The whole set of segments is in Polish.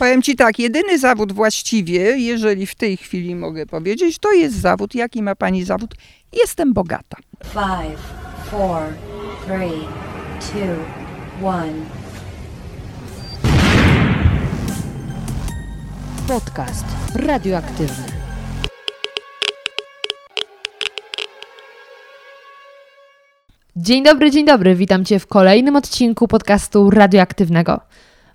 Powiem ci tak, jedyny zawód właściwie, jeżeli w tej chwili mogę powiedzieć, to jest zawód. Jaki ma pani zawód? Jestem bogata. Five, four, three, two, one. Podcast radioaktywny. Dzień dobry, dzień dobry. Witam Cię w kolejnym odcinku podcastu radioaktywnego.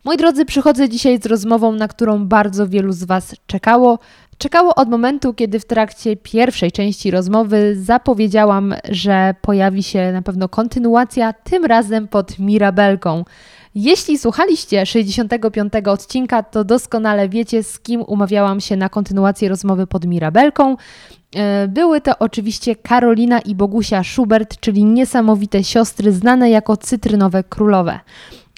Moi drodzy, przychodzę dzisiaj z rozmową, na którą bardzo wielu z Was czekało. Czekało od momentu, kiedy w trakcie pierwszej części rozmowy zapowiedziałam, że pojawi się na pewno kontynuacja, tym razem pod Mirabelką. Jeśli słuchaliście 65 odcinka, to doskonale wiecie, z kim umawiałam się na kontynuację rozmowy pod Mirabelką. E, były to oczywiście Karolina i Bogusia Schubert, czyli niesamowite siostry znane jako cytrynowe królowe.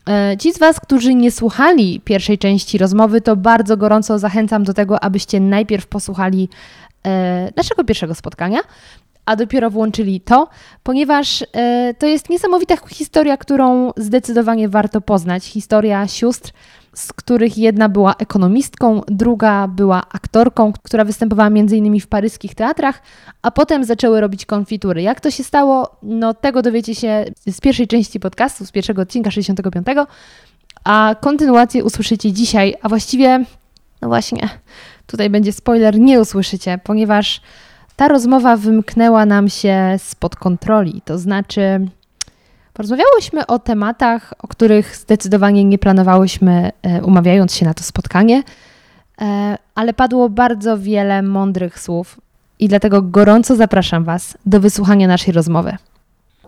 E, ci z Was, którzy nie słuchali pierwszej części rozmowy, to bardzo gorąco zachęcam do tego, abyście najpierw posłuchali e, naszego pierwszego spotkania, a dopiero włączyli to, ponieważ e, to jest niesamowita historia, którą zdecydowanie warto poznać. Historia sióstr, z których jedna była ekonomistką, druga była aktorką, która występowała m.in. w paryskich teatrach, a potem zaczęły robić konfitury. Jak to się stało? No tego dowiecie się z pierwszej części podcastu, z pierwszego odcinka 65, a kontynuację usłyszycie dzisiaj, a właściwie, no właśnie, tutaj będzie spoiler, nie usłyszycie, ponieważ ta rozmowa wymknęła nam się spod kontroli, to znaczy porozmawiałyśmy o tematach, o których zdecydowanie nie planowałyśmy, e, umawiając się na to spotkanie, e, ale padło bardzo wiele mądrych słów i dlatego gorąco zapraszam Was do wysłuchania naszej rozmowy.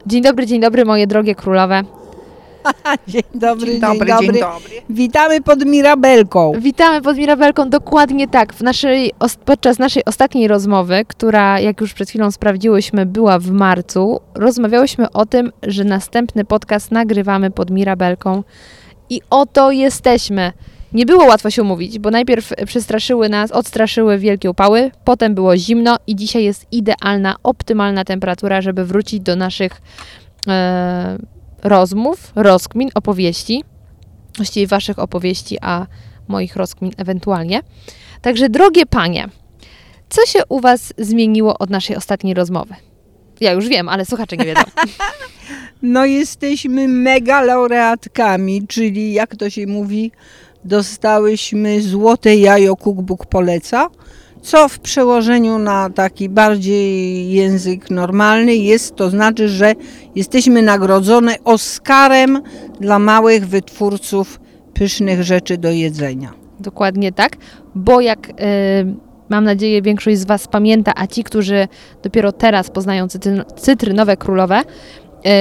Dzień dobry, dzień dobry, moje drogie królowe. Dzień dobry, Dzień dzień dobry, dzień dobry. Witamy pod Mirabelką. Witamy pod Mirabelką. Dokładnie tak. W naszej, podczas naszej ostatniej rozmowy, która, jak już przed chwilą sprawdziłyśmy, była w marcu, rozmawiałyśmy o tym, że następny podcast nagrywamy pod Mirabelką. I oto jesteśmy. Nie było łatwo się umówić, bo najpierw przestraszyły nas, odstraszyły wielkie upały, potem było zimno i dzisiaj jest idealna, optymalna temperatura, żeby wrócić do naszych e, rozmów, rozkmin, opowieści właściwie waszych opowieści, a moich rozkmin ewentualnie. Także drogie panie, co się u was zmieniło od naszej ostatniej rozmowy? Ja już wiem, ale słuchacze nie wiedzą. No jesteśmy mega laureatkami, czyli jak to się mówi, dostałyśmy złote jajo Cookbook poleca, co w przełożeniu na taki bardziej język normalny jest, to znaczy, że jesteśmy nagrodzone Oscarem dla małych wytwórców pysznych rzeczy do jedzenia. Dokładnie tak, bo jak y, mam nadzieję większość z was pamięta, a ci, którzy dopiero teraz poznają cytryn, cytrynowe królowe,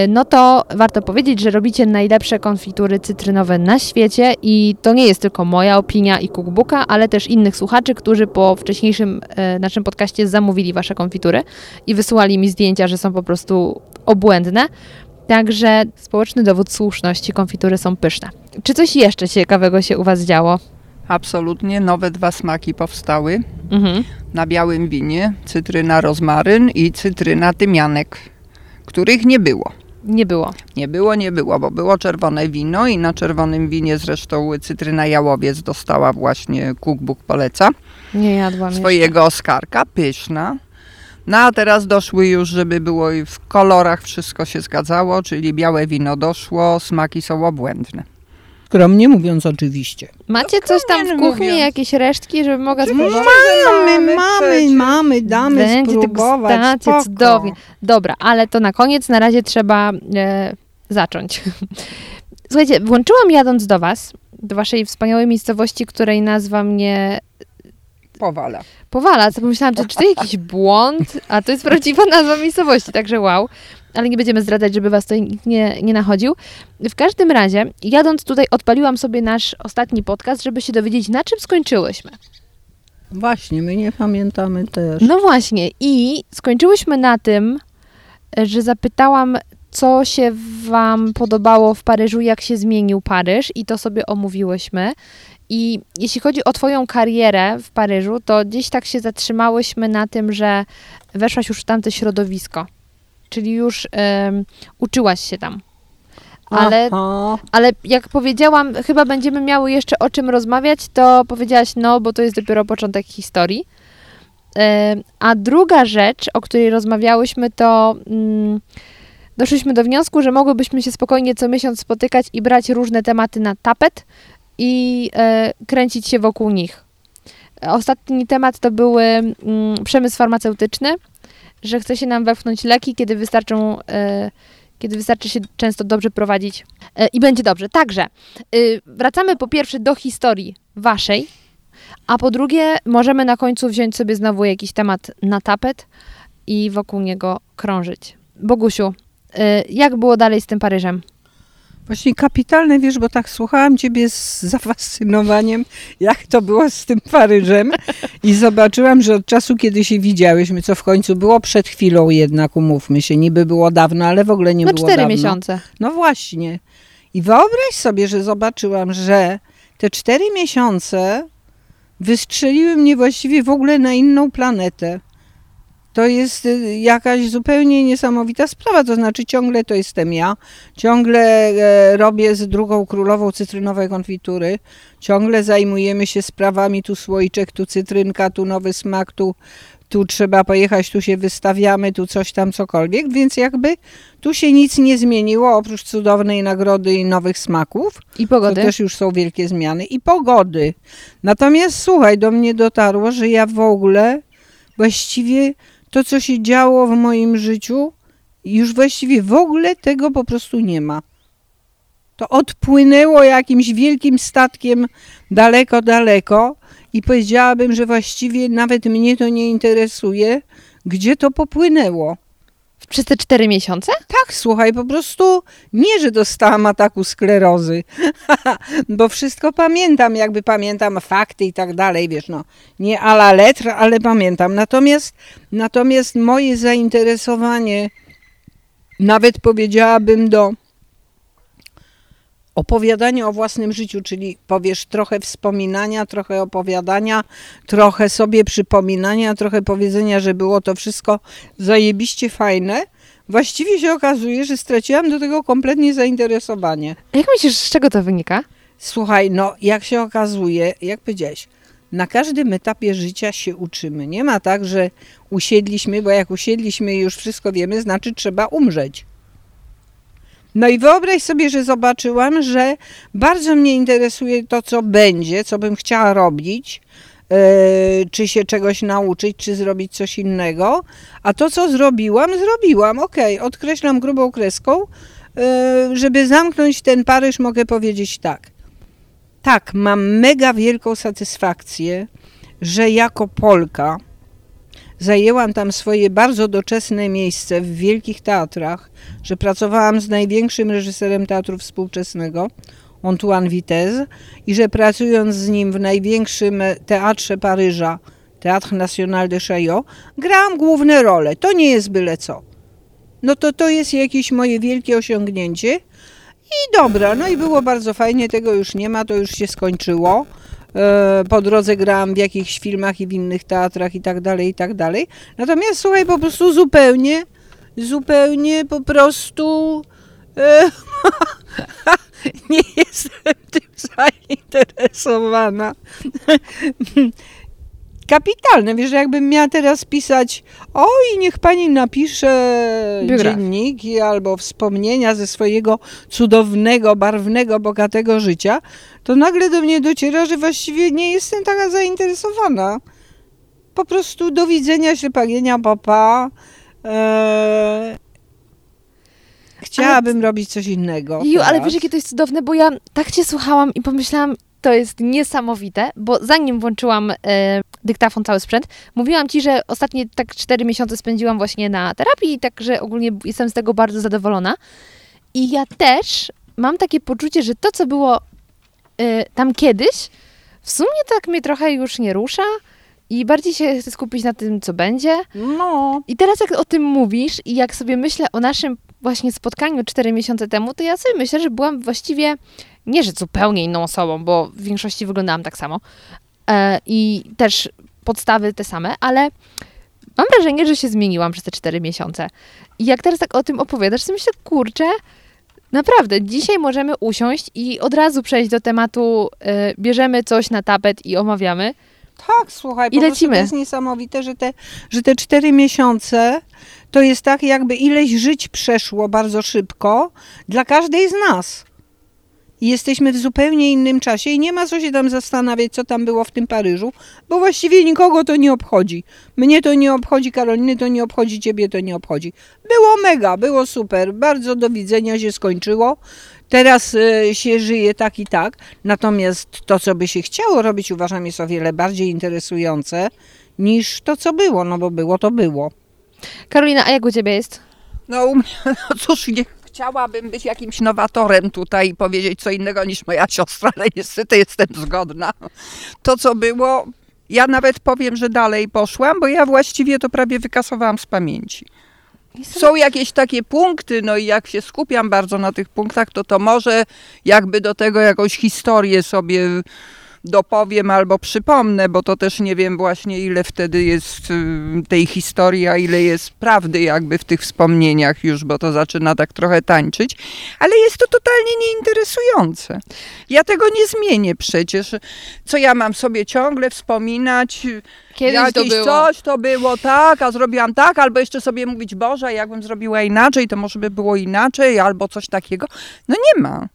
no to warto powiedzieć, że robicie najlepsze konfitury cytrynowe na świecie i to nie jest tylko moja opinia i cookbooka, ale też innych słuchaczy, którzy po wcześniejszym y, naszym podcaście zamówili wasze konfitury i wysyłali mi zdjęcia, że są po prostu obłędne. Także społeczny dowód słuszności, konfitury są pyszne. Czy coś jeszcze ciekawego się u Was działo? Absolutnie nowe dwa smaki powstały Mhm. na białym winie. Cytryna rozmaryn i cytryna tymianek, których nie było. Nie było. Nie było, nie było, bo było czerwone wino i na czerwonym winie zresztą cytryna jałowiec dostała właśnie Cookbook poleca Nie jadłam swojego Oskarka, pyszna. No a teraz doszły już, żeby było i w kolorach wszystko się zgadzało, czyli białe wino doszło, smaki są obłędne. Skromnie mówiąc oczywiście. Macie coś tam w kuchni, mówiąc. jakieś resztki, żeby mogła spróbować? Mamy, mamy mamy, mamy, damy Będzie spróbować. spoko. cudownie. Dobra, ale to na koniec na razie trzeba e, zacząć. Słuchajcie, włączyłam jadąc do Was, do Waszej wspaniałej miejscowości, której nazwa mnie Powala. powala. Co pomyślałam, że czy to jakiś błąd, a to jest prawdziwa nazwa miejscowości, także wow. Ale nie będziemy zdradzać, żeby was tutaj nikt nie, nie nachodził. W każdym razie, jadąc tutaj, odpaliłam sobie nasz ostatni podcast, żeby się dowiedzieć, na czym skończyłyśmy. Właśnie, my nie pamiętamy też. No właśnie, i skończyłyśmy na tym, że zapytałam, co się Wam podobało w Paryżu, jak się zmienił Paryż, i to sobie omówiłyśmy. I jeśli chodzi o Twoją karierę w Paryżu, to gdzieś tak się zatrzymałyśmy na tym, że weszłaś już w tamte środowisko, czyli już uczyłaś się tam. Ale, Aha. ale jak powiedziałam, chyba będziemy miały jeszcze o czym rozmawiać, to powiedziałaś no, bo to jest dopiero początek historii. A druga rzecz, o której rozmawiałyśmy, to mm, doszliśmy do wniosku, że mogłybyśmy się spokojnie co miesiąc spotykać i brać różne tematy na tapet i e, kręcić się wokół nich. Ostatni temat to były mm, przemysł farmaceutyczny, że chce się nam wepchnąć leki, kiedy wystarczą, e, kiedy wystarczy się często dobrze prowadzić e, i będzie dobrze. Także y, wracamy po pierwsze do historii waszej, a po drugie możemy na końcu wziąć sobie znowu jakiś temat na tapet i wokół niego krążyć. Bogusiu, y, jak było dalej z tym Paryżem? Właśnie kapitalne, wiesz, bo tak słuchałam ciebie z zafascynowaniem, jak to było z tym Paryżem i zobaczyłam, że od czasu, kiedy się widziałyśmy, co w końcu było przed chwilą jednak, umówmy się, niby było dawno, ale w ogóle nie Na było cztery dawno. miesiące. No właśnie. I wyobraź sobie, że zobaczyłam, że te cztery miesiące wystrzeliły mnie właściwie w ogóle na inną planetę. To jest y, jakaś zupełnie niesamowita sprawa, to znaczy ciągle to jestem ja, ciągle e, robię z drugą królową cytrynowej konfitury, ciągle zajmujemy się sprawami, tu słoiczek, tu cytrynka, tu nowy smak, tu, tu trzeba pojechać, tu się wystawiamy, tu coś tam, cokolwiek, więc jakby tu się nic nie zmieniło, oprócz cudownej nagrody i nowych smaków. I To pogody. też już są wielkie zmiany. I pogody. Natomiast słuchaj, do mnie dotarło, że ja w ogóle właściwie to, co się działo w moim życiu, już właściwie w ogóle tego po prostu nie ma. To odpłynęło jakimś wielkim statkiem daleko, daleko i powiedziałabym, że właściwie nawet mnie to nie interesuje, gdzie to popłynęło. Przez te cztery miesiące? Tak, słuchaj, po prostu nie, że dostałam ataku sklerozy, bo wszystko pamiętam, jakby pamiętam fakty i tak dalej, wiesz, no, nie a la lettre, ale pamiętam. Natomiast, natomiast moje zainteresowanie, nawet powiedziałabym do opowiadania o własnym życiu, czyli powiesz trochę wspominania, trochę opowiadania, trochę sobie przypominania, trochę powiedzenia, że było to wszystko zajebiście fajne, właściwie się okazuje, że straciłam do tego kompletnie zainteresowanie. A Jak myślisz, z czego to wynika? Słuchaj, no jak się okazuje, jak powiedziałeś, na każdym etapie życia się uczymy. Nie ma tak, że usiedliśmy, bo jak usiedliśmy i już wszystko wiemy, znaczy trzeba umrzeć. No i wyobraź sobie, że zobaczyłam, że bardzo mnie interesuje to, co będzie, co bym chciała robić, e, czy się czegoś nauczyć, czy zrobić coś innego. A to, co zrobiłam, zrobiłam. Okej, odkreślam grubą kreską. E, żeby zamknąć ten Paryż, mogę powiedzieć tak. Tak, mam mega wielką satysfakcję, że jako Polka zajęłam tam swoje bardzo doczesne miejsce w wielkich teatrach, że pracowałam z największym reżyserem teatru współczesnego, Antoine Vitesse, i że pracując z nim w największym teatrze Paryża, Théâtre National de Chaillot, grałam główne role. To nie jest byle co. No to to jest jakieś moje wielkie osiągnięcie. I dobra, no i było bardzo fajnie, tego już nie ma, to już się skończyło. E, Po drodze grałam w jakichś filmach i w innych teatrach i tak dalej, i tak dalej. Natomiast słuchaj, po prostu zupełnie, zupełnie po prostu e, nie jestem tym zainteresowana. Kapitalne, wiesz, jakbym miała teraz pisać, oj, niech pani napisze dzienniki albo wspomnienia ze swojego cudownego, barwnego, bogatego życia, to nagle do mnie dociera, że właściwie nie jestem taka zainteresowana. Po prostu do widzenia, ślepagienia, papa. Eee, chciałabym robić coś innego. Ju, ale teraz. wiesz, jakie to jest cudowne, bo ja tak cię słuchałam i pomyślałam, to jest niesamowite, bo zanim włączyłam e, dyktafon, cały sprzęt, mówiłam ci, że ostatnie tak cztery miesiące spędziłam właśnie na terapii także ogólnie jestem z tego bardzo zadowolona. I ja też mam takie poczucie, że to, co było e, tam kiedyś, w sumie tak mnie trochę już nie rusza i bardziej się chcę skupić na tym, co będzie. No, I teraz jak o tym mówisz i jak sobie myślę o naszym właśnie spotkaniu cztery miesiące temu, to ja sobie myślę, że byłam właściwie nie, że zupełnie inną osobą, bo w większości wyglądałam tak samo e, i też podstawy te same, ale mam wrażenie, że się zmieniłam przez te cztery miesiące. I jak teraz tak o tym opowiadasz, to myślę, kurczę, Naprawdę, dzisiaj możemy usiąść i od razu przejść do tematu, e, bierzemy coś na tapet i omawiamy. Tak, słuchaj, I lecimy. to jest niesamowite, że te, że te cztery miesiące to jest tak, jakby ileś żyć przeszło bardzo szybko dla każdej z nas. Jesteśmy w zupełnie innym czasie i nie ma co się tam zastanawiać, co tam było w tym Paryżu, bo właściwie nikogo to nie obchodzi. Mnie to nie obchodzi, Karoliny to nie obchodzi, ciebie to nie obchodzi. Było mega, było super, bardzo do widzenia się skończyło. Teraz e, się żyje tak i tak, natomiast to, co by się chciało robić, uważam, jest o wiele bardziej interesujące niż to, co było, no bo było, to było. Karolina, a jak u Ciebie jest? No, u mnie, no cóż, nie chciałabym być jakimś nowatorem tutaj i powiedzieć co innego niż moja siostra, ale niestety jestem zgodna. To, co było, ja nawet powiem, że dalej poszłam, bo ja właściwie to prawie wykasowałam z pamięci. Są jakieś takie punkty, no i jak się skupiam bardzo na tych punktach, to to może jakby do tego jakąś historię sobie dopowiem albo przypomnę, bo to też nie wiem właśnie ile wtedy jest y, tej historii, a ile jest prawdy jakby w tych wspomnieniach już, bo to zaczyna tak trochę tańczyć, ale jest to totalnie nieinteresujące. Ja tego nie zmienię przecież. Co ja mam sobie ciągle wspominać? Kiedyś Jakieś to coś to było tak, a zrobiłam tak, albo jeszcze sobie mówić, Boże, jakbym zrobiła inaczej, to może by było inaczej, albo coś takiego. No nie ma.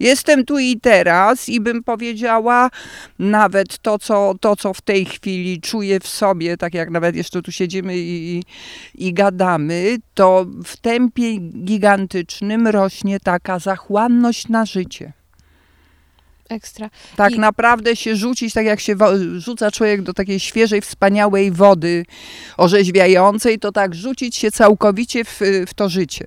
Jestem tu i teraz i bym powiedziała nawet to, co, to, co w tej chwili czuję w sobie, tak jak nawet jeszcze tu siedzimy i, i, i gadamy, to w tempie gigantycznym rośnie taka zachłanność na życie. Ekstra. Tak I- naprawdę się rzucić, tak jak się rzuca człowiek do takiej świeżej, wspaniałej wody orzeźwiającej, to tak rzucić się całkowicie w, w to życie.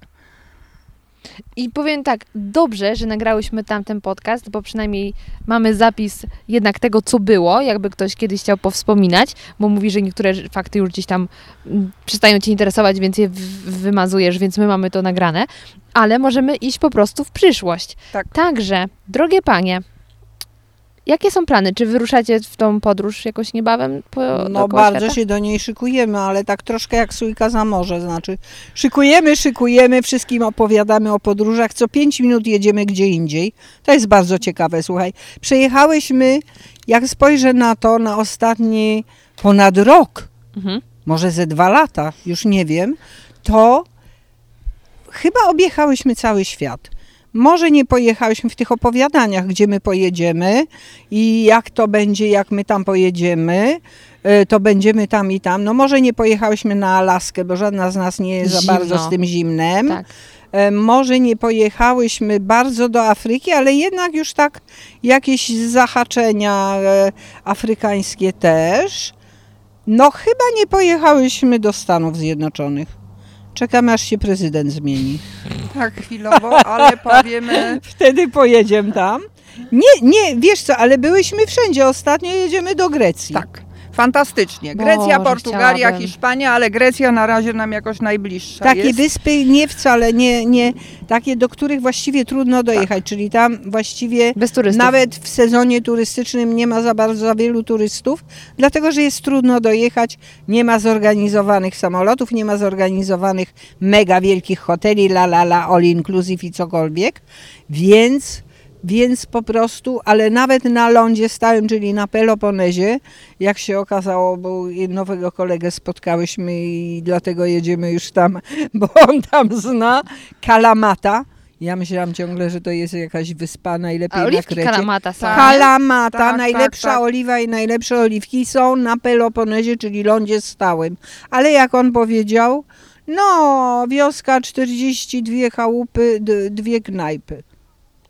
I powiem tak, dobrze, że nagrałyśmy tamten podcast, bo przynajmniej mamy zapis jednak tego, co było, jakby ktoś kiedyś chciał powspominać, bo mówi, że niektóre fakty już gdzieś tam mm, przestają Cię interesować, więc je wymazujesz, więc my mamy to nagrane, ale możemy iść po prostu w przyszłość. Tak. Także, drogie Panie, jakie są plany? Czy wyruszacie w tą podróż jakoś niebawem po No bardzo świata? się do niej szykujemy, ale tak troszkę jak sójka za morze, znaczy szykujemy, szykujemy, wszystkim opowiadamy o podróżach, co pięć minut jedziemy gdzie indziej. To jest bardzo ciekawe, słuchaj. Przejechałyśmy, jak spojrzę na to, na ostatni ponad rok, Mhm. może ze dwa lata, już nie wiem, to chyba objechałyśmy cały świat. Może nie pojechałyśmy w tych opowiadaniach, gdzie my pojedziemy i jak to będzie, jak my tam pojedziemy, y, to będziemy tam i tam. No może nie pojechałyśmy na Alaskę, bo żadna z nas nie jest za Zimno. bardzo z tym zimnem. Tak. E, Może nie pojechałyśmy bardzo do Afryki, ale jednak już tak jakieś zahaczenia e, afrykańskie też. No chyba nie pojechałyśmy do Stanów Zjednoczonych. Czekamy aż się prezydent zmieni. Tak, chwilowo, ale powiemy. Wtedy pojedziemy tam. Nie, nie, wiesz co, ale byłyśmy wszędzie. Ostatnio jedziemy do Grecji. Tak. Fantastycznie. Grecja, Boże, Portugalia, chciałabym. Hiszpania, ale Grecja na razie nam jakoś najbliższa Takie jest. wyspy nie wcale, nie, nie, takie, do których właściwie trudno dojechać, czyli tam właściwie. Nawet w sezonie turystycznym nie ma za bardzo za wielu turystów, dlatego że jest trudno dojechać, nie ma zorganizowanych samolotów, nie ma zorganizowanych mega wielkich hoteli, la la la, all inclusive i cokolwiek, więc, więc po prostu, ale nawet na lądzie stałym, czyli na Peloponezie, jak się okazało, bo nowego kolegę spotkałyśmy i dlatego jedziemy już tam, bo on tam zna, Kalamata. Ja myślałam ciągle, że to jest jakaś wyspa najlepiej A na Krecie. kalamata są. Tak. Kalamata, Tak, tak, najlepsza tak. oliwa i najlepsze oliwki są na Peloponezie, czyli lądzie stałym. Ale jak on powiedział, no wioska 42 chałupy, dwie knajpy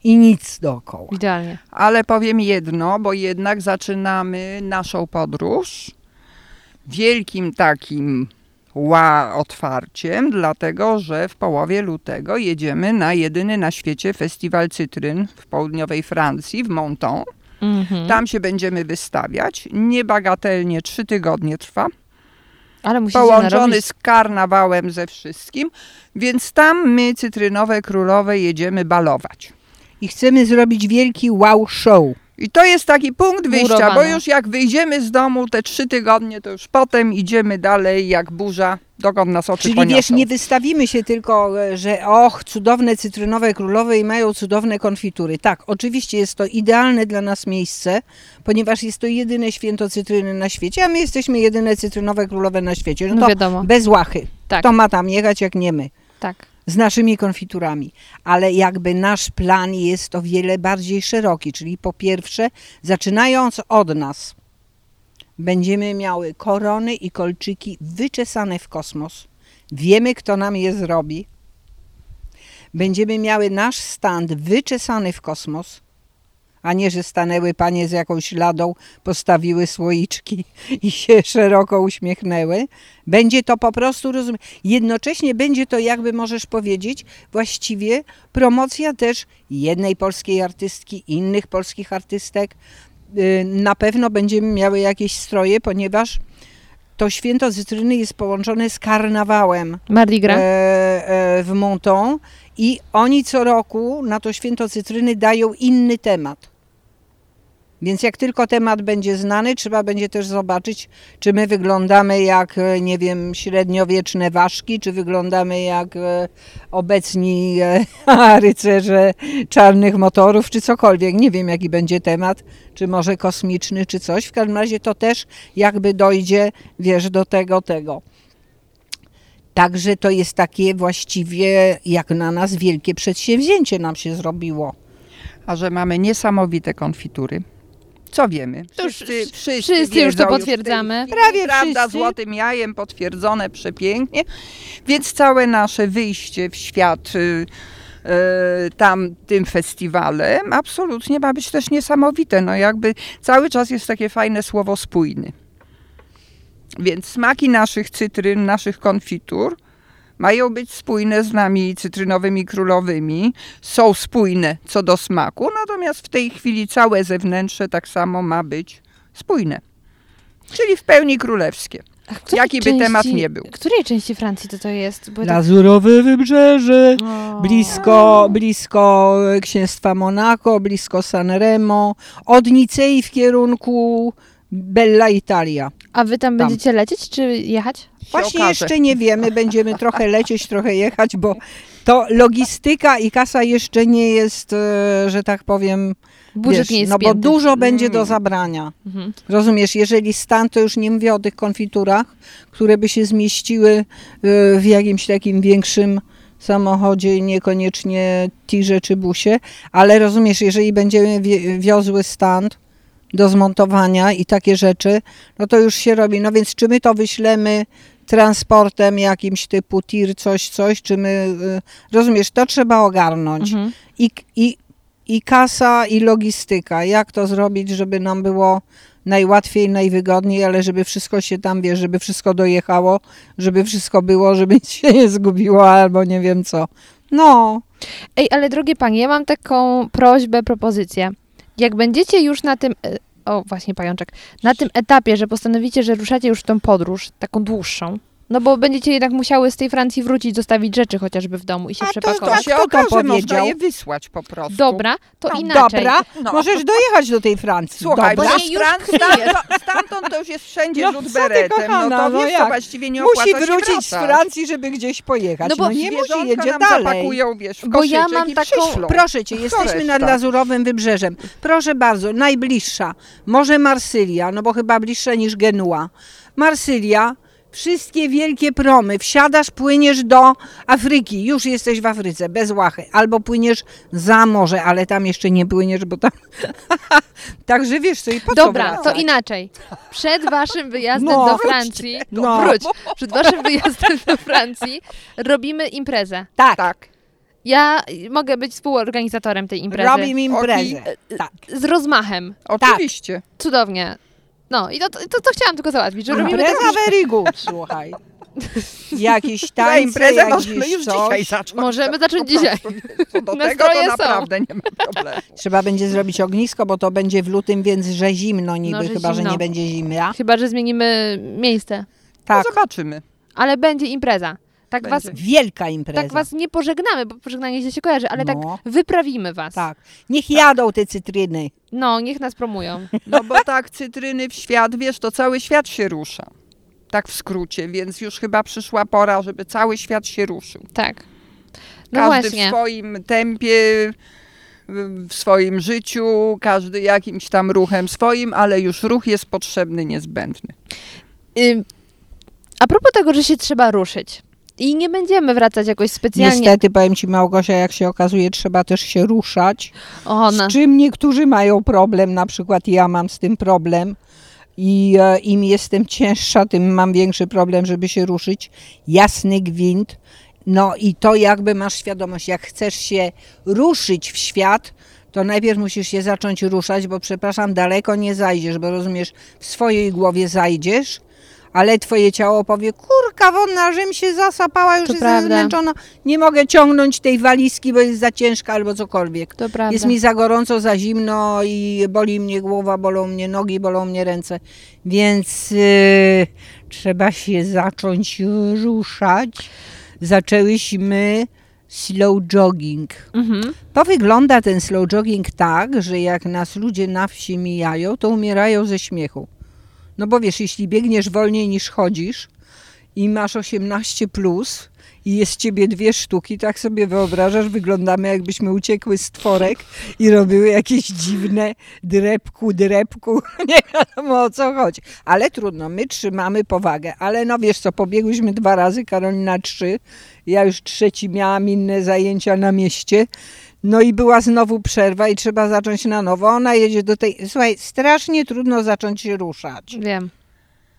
i nic dookoła. Idealnie. Ale powiem jedno, bo jednak zaczynamy naszą podróż wielkim takim ła otwarciem, dlatego że w połowie lutego jedziemy na jedyny na świecie festiwal cytryn w południowej Francji, w Monton. Mhm. Tam się będziemy wystawiać. Niebagatelnie trzy tygodnie trwa. Ale Połączony narobić z karnawałem ze wszystkim. Więc tam my, cytrynowe królowe, jedziemy balować. I chcemy zrobić wielki wow show. I to jest taki punkt wyjścia, bo Murowana. już jak wyjdziemy z domu te trzy tygodnie, to już potem idziemy dalej jak burza, dokąd nas oczy Czyli poniosą. wiesz, nie wystawimy się tylko, e, że och, cudowne cytrynowe królowe i mają cudowne konfitury. Tak, oczywiście jest to idealne dla nas miejsce, ponieważ jest to jedyne święto cytryny na świecie, a my jesteśmy jedyne cytrynowe królowe na świecie. No No to wiadomo. bez łachy. Tak, Kto ma tam jechać, jak nie my. tak. Z naszymi konfiturami, ale jakby nasz plan jest o wiele bardziej szeroki, czyli po pierwsze, zaczynając od nas, będziemy miały korony i kolczyki wyczesane w kosmos. Wiemy, kto nam je zrobi. Będziemy miały nasz stand wyczesany w kosmos, a nie, że stanęły panie z jakąś ladą, postawiły słoiczki i się szeroko uśmiechnęły. Będzie to po prostu, rozumiem, jednocześnie będzie to, jakby możesz powiedzieć, właściwie promocja też jednej polskiej artystki, innych polskich artystek. Y, Na pewno będziemy miały jakieś stroje, ponieważ to święto cytryny jest połączone z karnawałem Mardi Gras. e, e, w Monton i oni co roku na to święto cytryny dają inny temat. Więc jak tylko temat będzie znany, trzeba będzie też zobaczyć, czy my wyglądamy jak, e, nie wiem, średniowieczne ważki, czy wyglądamy jak e, obecni e, rycerze czarnych motorów, czy cokolwiek. Nie wiem, jaki będzie temat, czy może kosmiczny, czy coś. W każdym razie to też jakby dojdzie, wiesz, do tego, tego. Także to jest takie właściwie jak na nas wielkie przedsięwzięcie nam się zrobiło. A że mamy niesamowite konfitury. Co wiemy? Już Wszyscy, wszyscy, wszyscy już to potwierdzamy. chwili, Prawie prawda, wszyscy. złotym jajem potwierdzone przepięknie. Więc całe nasze wyjście w świat y, y, tam tym festiwalem absolutnie ma być też niesamowite. No jakby cały czas jest takie fajne słowo spójny. Więc smaki naszych cytryn, naszych konfitur mają być spójne z nami cytrynowymi królowymi, są spójne co do smaku, natomiast w tej chwili całe zewnętrzne tak samo ma być spójne. Czyli w pełni królewskie. A w której Jaki by temat nie był. której części Francji to to jest? Bo. Lazurowe wybrzeże, O. blisko, blisko księstwa Monako, blisko Sanremo, od Nicei w kierunku Bella Italia. A wy tam Tam. będziecie lecieć czy jechać? Właśnie okaże. jeszcze nie wiemy, będziemy trochę lecieć, trochę jechać, bo to logistyka i kasa jeszcze nie jest, e, że tak powiem, Budżet wiesz, nie jest no bo spięty. dużo będzie do Mm. zabrania. Mhm. Rozumiesz, jeżeli stan, to już nie mówię o tych konfiturach, które by się zmieściły y, w jakimś takim większym samochodzie, niekoniecznie tirze czy busie, ale rozumiesz, jeżeli będziemy wiozły stand do zmontowania i takie rzeczy, no to już się robi. No więc czy my to wyślemy transportem jakimś typu tir, coś, coś, czy my, y, rozumiesz, to trzeba ogarnąć Mhm. i, i, i kasa, i logistyka. Jak to zrobić, żeby nam było najłatwiej, najwygodniej, ale żeby wszystko się tam, wiesz, żeby wszystko dojechało, żeby wszystko było, żeby nic się nie zgubiło albo nie wiem co. No, Ej, ale drogie panie, ja mam taką prośbę, propozycję. Jak będziecie już na tym, e, o właśnie pajączek, na tym etapie, że postanowicie, że ruszacie już w tą podróż, taką dłuższą, no bo będziecie jednak musiały z tej Francji wrócić, zostawić rzeczy chociażby w domu i się A to, to przepakować. się Kto to okaże, można je wysłać po prostu. Dobra, to No, inaczej. dobra, No. możesz dojechać do tej Francji. Słuchaj, dobra. bo nie, już stan- stamtąd, stamtąd to już jest wszędzie No, rzut co ty, beretem. kochana, no to no wiesz, jak? to właściwie nie Musi wrócić z. Francji, żeby gdzieś pojechać. No No, bo nie musi, jedzie nam dalej. zapakują, wiesz, w Bo ja mam taką-. Proszę cię, jesteśmy nad Lazurowym Wybrzeżem. Proszę bardzo, najbliższa. Może Marsylia, no bo chyba bliższa niż Genua. Marsylia, wszystkie wielkie promy. Wsiadasz, płyniesz do Afryki. Już jesteś w Afryce, bez łachy. Albo płyniesz za morze, ale tam jeszcze nie płyniesz, bo tam... Także wiesz co, i po co Dobra, to inaczej. Przed waszym wyjazdem No. do Francji, No. wróć, przed waszym wyjazdem do Francji robimy imprezę. Tak, Tak. Ja mogę być współorganizatorem tej imprezy. robimy imprezę. Tak. Z rozmachem. Oczywiście. Cudownie. No i to, to, to, chciałam tylko załatwić, że robimy Impreza tak, very good, słuchaj. Jakieś Ta tańce, imprezę jakieś możemy już coś. dzisiaj zacząć. Możemy zacząć dzisiaj. Co do tego to są. naprawdę nie ma problemu. Trzeba będzie zrobić ognisko, bo to będzie w lutym, więc że zimno niby, No, że chyba że zimno. nie będzie zimna. Chyba, że zmienimy miejsce. Tak, No zobaczymy. Ale będzie impreza. Tak was, Będzie. Wielka impreza. tak was nie pożegnamy, bo pożegnanie się, się kojarzy, ale tak No. wyprawimy was. Tak. Niech jadą te cytryny. No, niech nas promują. No bo tak, cytryny w świat, wiesz, to cały świat się rusza. Tak w skrócie, więc już chyba przyszła pora, żeby cały świat się ruszył. Tak. No każdy właśnie. w swoim tempie, w swoim życiu, każdy jakimś tam ruchem swoim, ale już ruch jest potrzebny, niezbędny. Ym, a propos tego, że się trzeba ruszyć. I nie będziemy wracać jakoś specjalnie. Niestety, powiem Ci Małgosia, jak się okazuje, trzeba też się ruszać. O, no. Z czym niektórzy mają problem, na przykład ja mam z tym problem. I e, im jestem cięższa, tym mam większy problem, żeby się ruszyć. Jasny gwint. No i to jakby masz świadomość, jak chcesz się ruszyć w świat, to najpierw musisz się zacząć ruszać, bo przepraszam, daleko nie zajdziesz, bo rozumiesz, w swojej głowie zajdziesz, ale twoje ciało powie, kurka wonna, żem się zasapała, już To jestem prawda. zmęczona, nie mogę ciągnąć tej walizki, bo jest za ciężka albo cokolwiek. To prawda. Jest mi za gorąco, za zimno i boli mnie głowa, bolą mnie nogi, bolą mnie ręce. Więc yy, trzeba się zacząć ruszać. Zaczęłyśmy slow jogging. Mhm. To wygląda ten slow jogging tak, że jak nas ludzie na wsi mijają, to umierają ze śmiechu. No bo wiesz, jeśli biegniesz wolniej niż chodzisz i masz 18 plus i jest ciebie dwie sztuki, tak sobie wyobrażasz, wyglądamy jakbyśmy uciekły z tworek i robiły jakieś dziwne drepku, drepku, nie wiadomo o co chodzi. Ale trudno, my trzymamy powagę, ale no wiesz co, pobiegłyśmy dwa razy, Karolina trzy, ja już trzeci miałam inne zajęcia na mieście, no i była znowu przerwa i trzeba zacząć na nowo. Ona jedzie do tej. Słuchaj, strasznie trudno zacząć się ruszać. Wiem.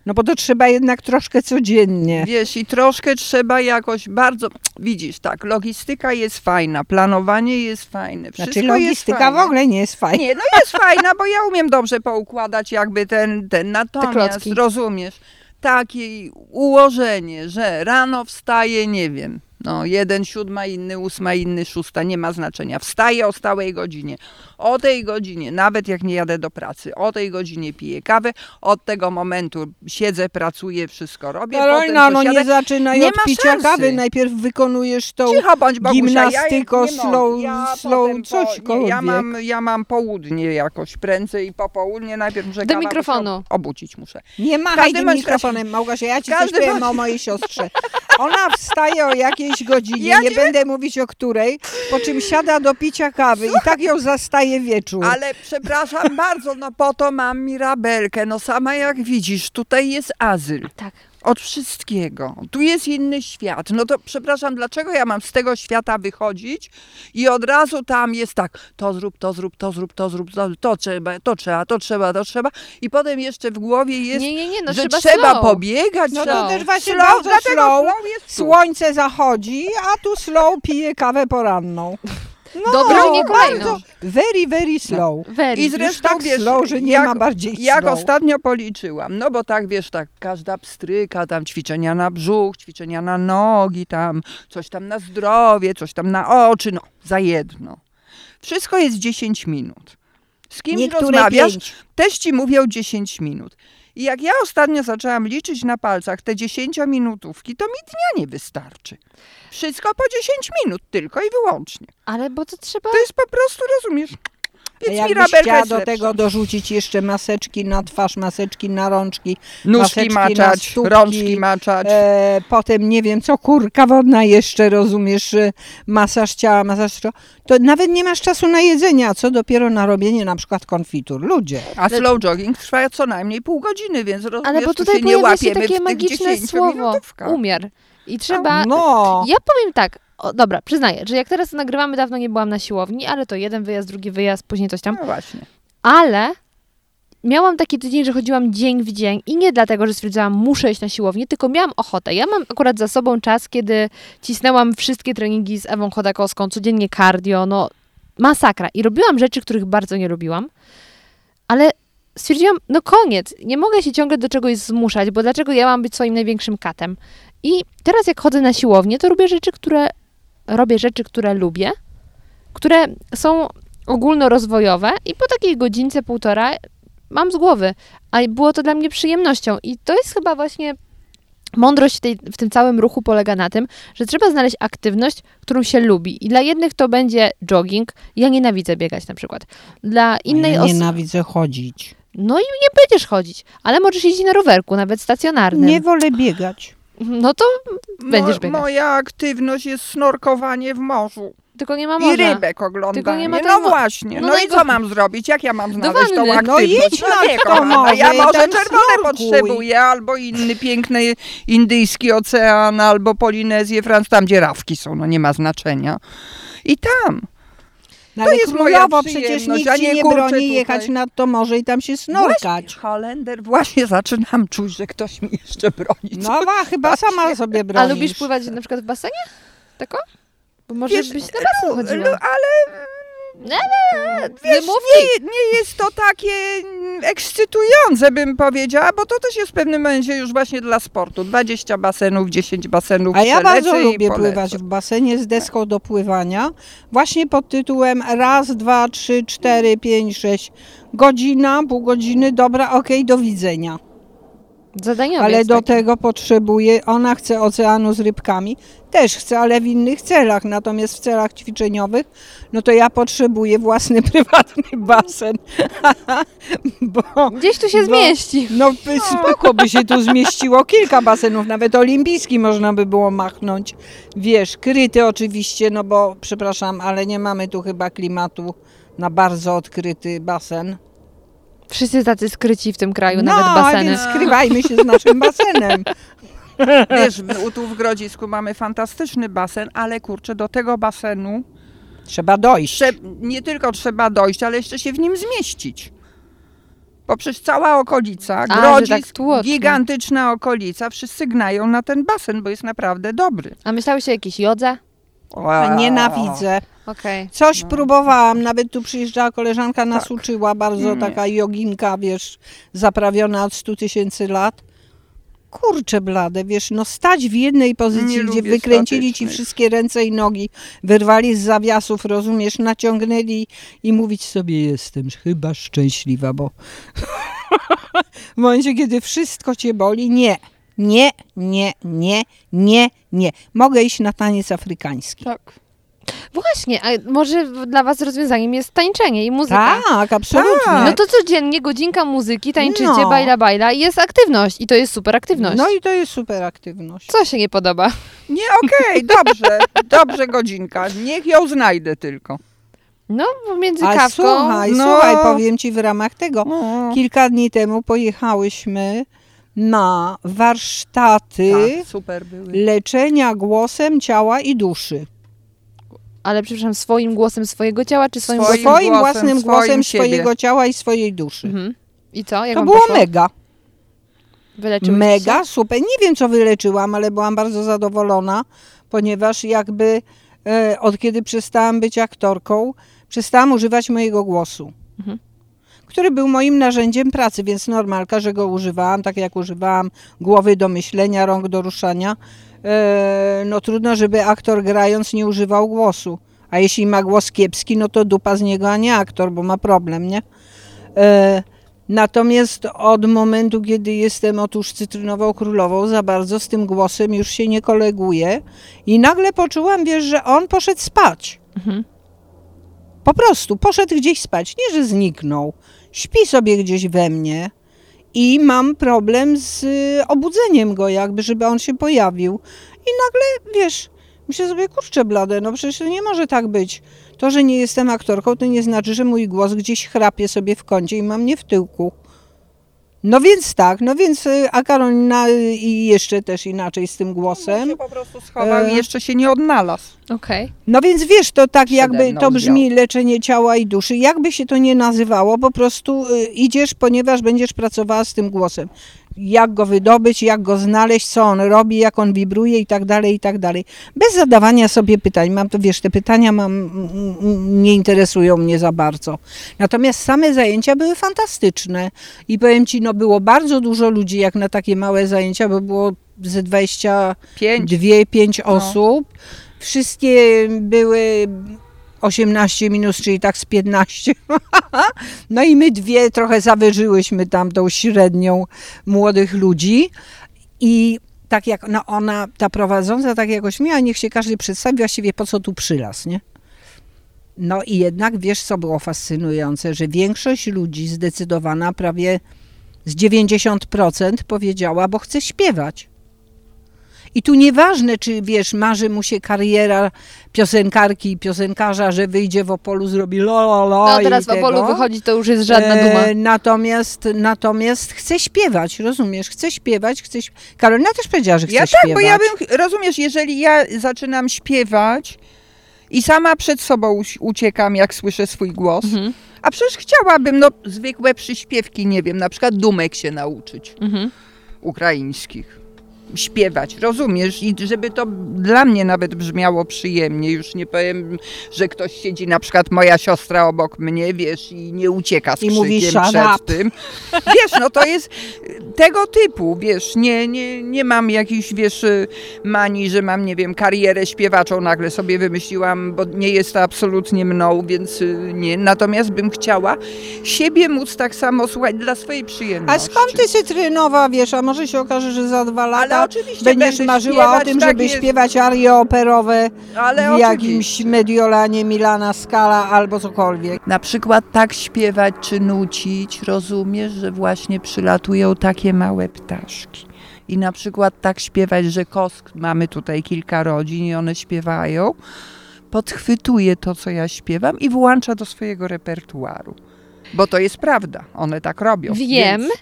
No bo to trzeba jednak troszkę codziennie. Wiesz, i troszkę trzeba jakoś bardzo, widzisz, tak, logistyka jest fajna, planowanie jest fajne, wszystko Znaczy logistyka fajne. w ogóle nie jest fajna. Nie, no jest fajna, bo ja umiem dobrze poukładać jakby ten, ten natomiast rozumiesz, takie ułożenie, że rano wstaje, nie wiem, no jeden siódma, inny ósma, inny szósta, nie ma znaczenia. Wstaję o stałej godzinie. O tej godzinie, nawet jak nie jadę do pracy, o tej godzinie piję kawę, od tego momentu siedzę, pracuję, wszystko robię. Karolina, potem no coś nie zaczynaj Nie od picia szansy. kawy. Najpierw wykonujesz tą Cicho bądź, Bogusia, gimnastyko, ja, slow- ja slow potem cośkolwiek. nie, ja, mam, ja mam południe jakoś prędzej i po południe najpierw muszę Do mikrofonu. Obudzić muszę. Nie machaj tym mikrofonem, Małgosia, ja ci coś każdym powiem bądź- o mojej siostrze. Ona wstaje o jakiejś godzinie, Ja nie nie- będę mówić o której, po czym siada do picia kawy i tak ją zastaje wieczór. Ale przepraszam bardzo, no po to mam mirabelkę. No sama jak widzisz, tutaj jest azyl. Tak. Od wszystkiego. Tu jest inny świat. No to przepraszam, dlaczego ja mam z tego świata wychodzić i od razu tam jest tak, to zrób, to zrób, to zrób, to zrób, to, to trzeba, to trzeba, to trzeba, to trzeba. I potem jeszcze w głowie jest, Nie, nie, nie, no że trzeba, trzeba pobiegać. No to też właśnie slow, bardzo dlatego slow. slow. Słońce zachodzi, a tu slow pije kawę poranną. No, Dobrze, że nie kolejną. bardzo, very, very slow. Very. I Już zresztą tak wiesz, slow, że nie jak, ma bardziej Jak slow. ostatnio policzyłam, no bo tak wiesz, tak każda pstryka, tam ćwiczenia na brzuch, ćwiczenia na nogi, tam coś tam na zdrowie, coś tam na oczy, no za jedno. Wszystko jest 10 minut. Z kimś Niektóre rozmawiasz, pięć. też ci mówią 10 minut. I jak ja ostatnio zaczęłam liczyć na palcach te 10-minutówki, to mi dnia nie wystarczy. Wszystko po 10 minut tylko i wyłącznie. Ale bo to trzeba... To jest po prostu, rozumiesz? Więc jakbyś chciała do tego dorzucić jeszcze maseczki na twarz, maseczki na rączki, Nóżki maseczki na maczać, stópki, rączki maczać. e, potem nie wiem co, kurka wodna jeszcze, rozumiesz, e, masaż ciała, masaż ciała, to nawet nie masz czasu na jedzenie, a co dopiero na robienie na przykład konfitur. Ludzie. A slow jogging trwa co najmniej pół godziny, więc rozumiesz, Ale bo tu tutaj się nie pojawia się łapiemy takie magiczne słowo. 10-minutówkach. Umiar. I trzeba... No, Ja powiem tak, o, dobra, przyznaję, że jak teraz to nagrywamy, dawno nie byłam na siłowni, ale to jeden wyjazd, drugi wyjazd, później coś tam. No właśnie. Ale miałam taki tydzień, że chodziłam dzień w dzień i nie dlatego, że stwierdziłam, muszę iść na siłownię, tylko miałam ochotę. Ja mam akurat za sobą czas, kiedy cisnęłam wszystkie treningi z Ewą Chodakowską, codziennie cardio, no masakra. I robiłam rzeczy, których bardzo nie lubiłam, ale stwierdziłam, no koniec, nie mogę się ciągle do czegoś zmuszać, bo dlaczego ja mam być swoim największym katem? I teraz jak chodzę na siłownię, to robię rzeczy, które robię rzeczy, które lubię, które są ogólnorozwojowe i po takiej godzince, półtora mam z głowy. A było to dla mnie przyjemnością i to jest chyba właśnie Mądrość w, tej, w tym całym ruchu polega na tym, że trzeba znaleźć aktywność, którą się lubi. I dla jednych to będzie jogging. Ja nienawidzę biegać na przykład. Dla innej ja nienawidzę chodzić. No i nie będziesz chodzić, ale możesz jeździć na rowerku, nawet stacjonarnym. Nie wolę biegać. No to będziesz Mo- biegać. Moja aktywność jest snorkowanie w morzu. tylko nie ma I morza. rybek oglądanie. Tylko nie ma no mo- właśnie. no No, no i i co mam zrobić? Jak ja mam znaleźć tą aktywność? No idź na nie, to Ja i może czerwone snorkuj. potrzebuję, albo inny piękny indyjski ocean, albo Polinezję, Franc, tam gdzie rawki są, no nie ma znaczenia. I tam. No, ale jest moja królowo, przecież nikt a nie nie broni tutaj. jechać nad to morze i tam się Właśnie, snorkać. Holender, właśnie zaczynam czuć, że ktoś mi jeszcze broni. No wa, chyba sama sobie A bronisz. lubisz pływać na przykład w basenie? Tako? Bo może Wiesz, byś na basen chodziła. Lu- ale wiesz, nie, nie jest to takie mm, ekscytujące, bym powiedziała, bo to też jest w pewnym momencie już właśnie dla sportu. 20 basenów, 10 basenów. A ja bardzo i lubię polecę. pływać w basenie z deską do pływania. Właśnie pod tytułem raz, dwa, trzy, cztery, pięć, sześć. Godzina, pół godziny, dobra, okej, do widzenia. Zadaniowiec Ale do taki. tego potrzebuje, ona chce oceanu z rybkami, też chce, ale w innych celach, natomiast w celach ćwiczeniowych, no to ja potrzebuję własny prywatny basen, bo Gdzieś tu się bo- zmieści. no spoko by się tu zmieściło kilka basenów, nawet olimpijski można by było machnąć, wiesz, kryty oczywiście, no bo przepraszam, ale nie mamy tu chyba klimatu na bardzo odkryty basen. Wszyscy tacy skryci w tym kraju, no, nawet baseny. więc skrywajmy się z naszym basenem. Wiesz, my tu w Grodzisku mamy fantastyczny basen, ale kurczę, do tego basenu Trzeba dojść. trze- nie tylko trzeba dojść, ale jeszcze się w nim zmieścić. Bo przecież cała okolica, A, że Grodzisk, tak gigantyczna okolica, wszyscy gnają na ten basen, bo jest naprawdę dobry. A myślałeś o jakiejś jodze? A Nienawidzę. Okej. Coś No. próbowałam, nawet tu przyjeżdżała koleżanka, nas Tak. uczyła, bardzo Nie. taka joginka, wiesz, zaprawiona od 100 tysięcy lat. Kurczę blade, wiesz, no stać w jednej Nie pozycji, gdzie lubię wykręcili ci wszystkie ręce i nogi, wyrwali z zawiasów, rozumiesz, naciągnęli i mówić sobie jestem chyba szczęśliwa, bo w momencie, kiedy wszystko cię boli, nie, nie, nie, nie, nie, nie. Mogę iść na taniec afrykański. Tak. Właśnie, a może dla was rozwiązaniem jest tańczenie i muzyka? Tak, absolutnie. Tak. No to codziennie godzinka muzyki, tańczycie, No. bajla bajla i jest aktywność i to jest super aktywność. No i to jest super aktywność. Co się nie podoba? Nie, okej, dobrze, dobrze godzinka, niech ją znajdę tylko. No, między A kawką... słuchaj, no. słuchaj, powiem ci w ramach tego. No. Kilka dni temu pojechałyśmy na warsztaty Tak, leczenia głosem ciała i duszy. Ale przepraszam, swoim głosem swojego ciała, czy swoim, Swoim? Swoim głosem, własnym swoim głosem siebie. swojego ciała i swojej duszy. Mhm. I co? Jak To było poszło? mega, Wyleczyłyście mega, się? super. Nie wiem, co wyleczyłam, ale byłam bardzo zadowolona, ponieważ jakby e, od kiedy przestałam być aktorką, przestałam używać mojego głosu. Mhm. Który był moim narzędziem pracy, więc normalka, że go używałam, tak jak używałam głowy do myślenia, rąk do ruszania. E, no trudno, żeby aktor grając nie używał głosu. A jeśli ma głos kiepski, no to dupa z niego, a nie aktor, bo ma problem, nie? E, Natomiast od momentu, kiedy jestem otóż cytrynową królową, za bardzo z tym głosem już się nie koleguję i nagle poczułam, wiesz, że on poszedł spać. Mhm. Po prostu poszedł gdzieś spać. Nie, że zniknął. Śpi sobie gdzieś we mnie i mam problem z y, obudzeniem go, jakby, żeby on się pojawił. I nagle, wiesz, myślę sobie, kurczę blade, no przecież to nie może tak być. To, że nie jestem aktorką, to nie znaczy, że mój głos gdzieś chrapie sobie w kącie i mam nie w tyłku. No więc tak, no więc, y, a Karolina y, i jeszcze też inaczej z tym głosem. się po prostu schował E. i jeszcze się nie odnalazł. Okej. No więc wiesz, to tak Przede jakby to brzmi leczenie ciała i duszy. Jakby się to nie nazywało, po prostu y, idziesz, ponieważ będziesz pracowała z tym głosem. Jak go wydobyć, jak go znaleźć, co on robi, jak on wibruje i tak dalej, i tak dalej. Bez zadawania sobie pytań. Mam to, wiesz, te pytania mam, nie interesują mnie za bardzo. Natomiast same zajęcia były fantastyczne. I powiem Ci, no było bardzo dużo ludzi, jak na takie małe zajęcia, bo było ze 20 Pięć. dwie, pięć No. osób. Wszystkie były 18 minus, czyli tak z 15. no i my dwie trochę zawyżyłyśmy tam tą średnią młodych ludzi. I tak jak no ona, ta prowadząca tak jakoś miała, niech się każdy przedstawi właściwie po co tu przylas, nie? No i jednak wiesz, co było fascynujące, że większość ludzi zdecydowana, prawie z 90% powiedziała, bo chce śpiewać. I tu nieważne, czy wiesz, marzy mu się kariera piosenkarki i piosenkarza, że wyjdzie w Opolu, zrobi la la la No teraz i w Opolu tego. wychodzi, to już jest żadna duma. E, natomiast, natomiast chce śpiewać, rozumiesz? Chce śpiewać, chce śpiewać. Karolina też powiedziała, że chce Ja śpiewać. tak, bo ja bym, rozumiesz, jeżeli ja zaczynam śpiewać i sama przed sobą uciekam, jak słyszę swój głos, Mhm. a przecież chciałabym, no, zwykłe przyśpiewki, nie wiem, na przykład dumek się nauczyć, Mhm. ukraińskich. Śpiewać, rozumiesz? I żeby to dla mnie nawet brzmiało przyjemnie. Już nie powiem, że ktoś siedzi, na przykład moja siostra obok mnie, wiesz, i nie ucieka z I mówi, krzykiem "Shut przed up". tym. Wiesz, no to jest tego typu, wiesz, nie, nie, nie mam jakiejś, wiesz, manii, że mam, nie wiem, karierę śpiewaczą nagle sobie wymyśliłam, bo nie jest to absolutnie mną, więc y, nie. Natomiast bym chciała siebie móc tak samo słuchać dla swojej przyjemności. A skąd ty cytrynowa, wiesz, a może się okaże, że za dwa lata Ale oczywiście będziesz będę marzyła o śpiewać, tym, tak żeby jest. śpiewać arie operowe Ale w jakimś oczywiście. Mediolanie Milana Scala albo cokolwiek. Na przykład tak śpiewać czy nucić, rozumiesz, że właśnie przylatują takie małe ptaszki. I na przykład tak śpiewać, że kosk, mamy tutaj kilka rodzin i one śpiewają, podchwytuje to, co ja śpiewam i włącza do swojego repertuaru. Bo to jest prawda, one tak robią. Wiem, Więc,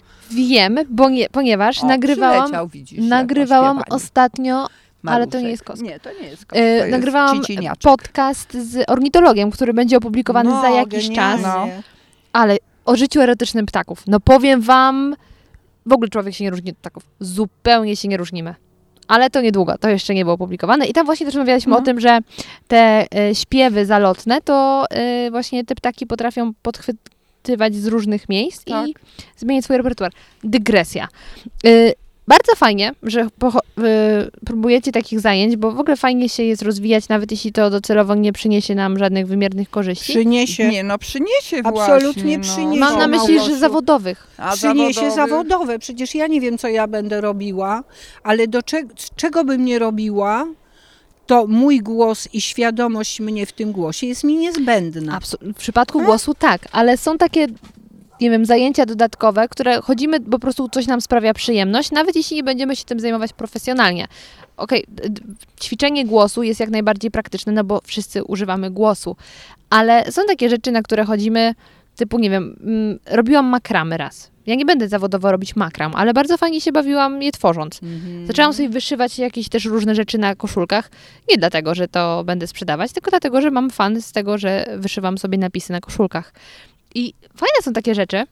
wiem, bo nie, ponieważ o, nagrywałam, widzisz, nagrywałam ostatnio, ale to nie jest kosk. Nie, to nie jest kosk, to e, jest nagrywałam ciciniaczek. podcast z ornitologiem, który będzie opublikowany No, za jakiś genialnie. czas, ale o życiu erotycznym ptaków. No powiem wam, w ogóle człowiek się nie różni od ptaków. Zupełnie się nie różnimy. Ale to niedługo, to jeszcze nie było opublikowane. I tam właśnie też rozmawialiśmy Mhm. o tym, że te e, śpiewy zalotne, to e, właśnie te ptaki potrafią z różnych miejsc Tak. i zmieniać swój repertuar. Dygresja. E, bardzo fajnie, że e, próbujecie takich zajęć, bo w ogóle fajnie się jest rozwijać, nawet jeśli to docelowo nie przyniesie nam żadnych wymiernych korzyści. Przyniesie, Nie, no przyniesie Absolutnie właśnie. przyniesie. Mam na Małosiu. myśli, że zawodowych. A przyniesie zawodowy- zawodowe. Przecież ja nie wiem, co ja będę robiła, ale do czego, czego bym nie robiła, to mój głos i świadomość mnie w tym głosie jest mi niezbędna. W przypadku głosu tak, ale są takie, nie wiem, zajęcia dodatkowe, które chodzimy, po prostu coś nam sprawia przyjemność, nawet jeśli nie będziemy się tym zajmować profesjonalnie. Okej, d- ćwiczenie głosu jest jak najbardziej praktyczne, no bo wszyscy używamy głosu, ale są takie rzeczy, na które chodzimy, typu, nie wiem, mm, robiłam makramy raz. Ja nie będę zawodowo robić makram, ale bardzo fajnie się bawiłam je tworząc. Mhm. Zaczęłam sobie wyszywać jakieś też różne rzeczy na koszulkach. Nie dlatego, że to będę sprzedawać, tylko dlatego, że mam fan z tego, że wyszywam sobie napisy na koszulkach. I fajne są takie rzeczy.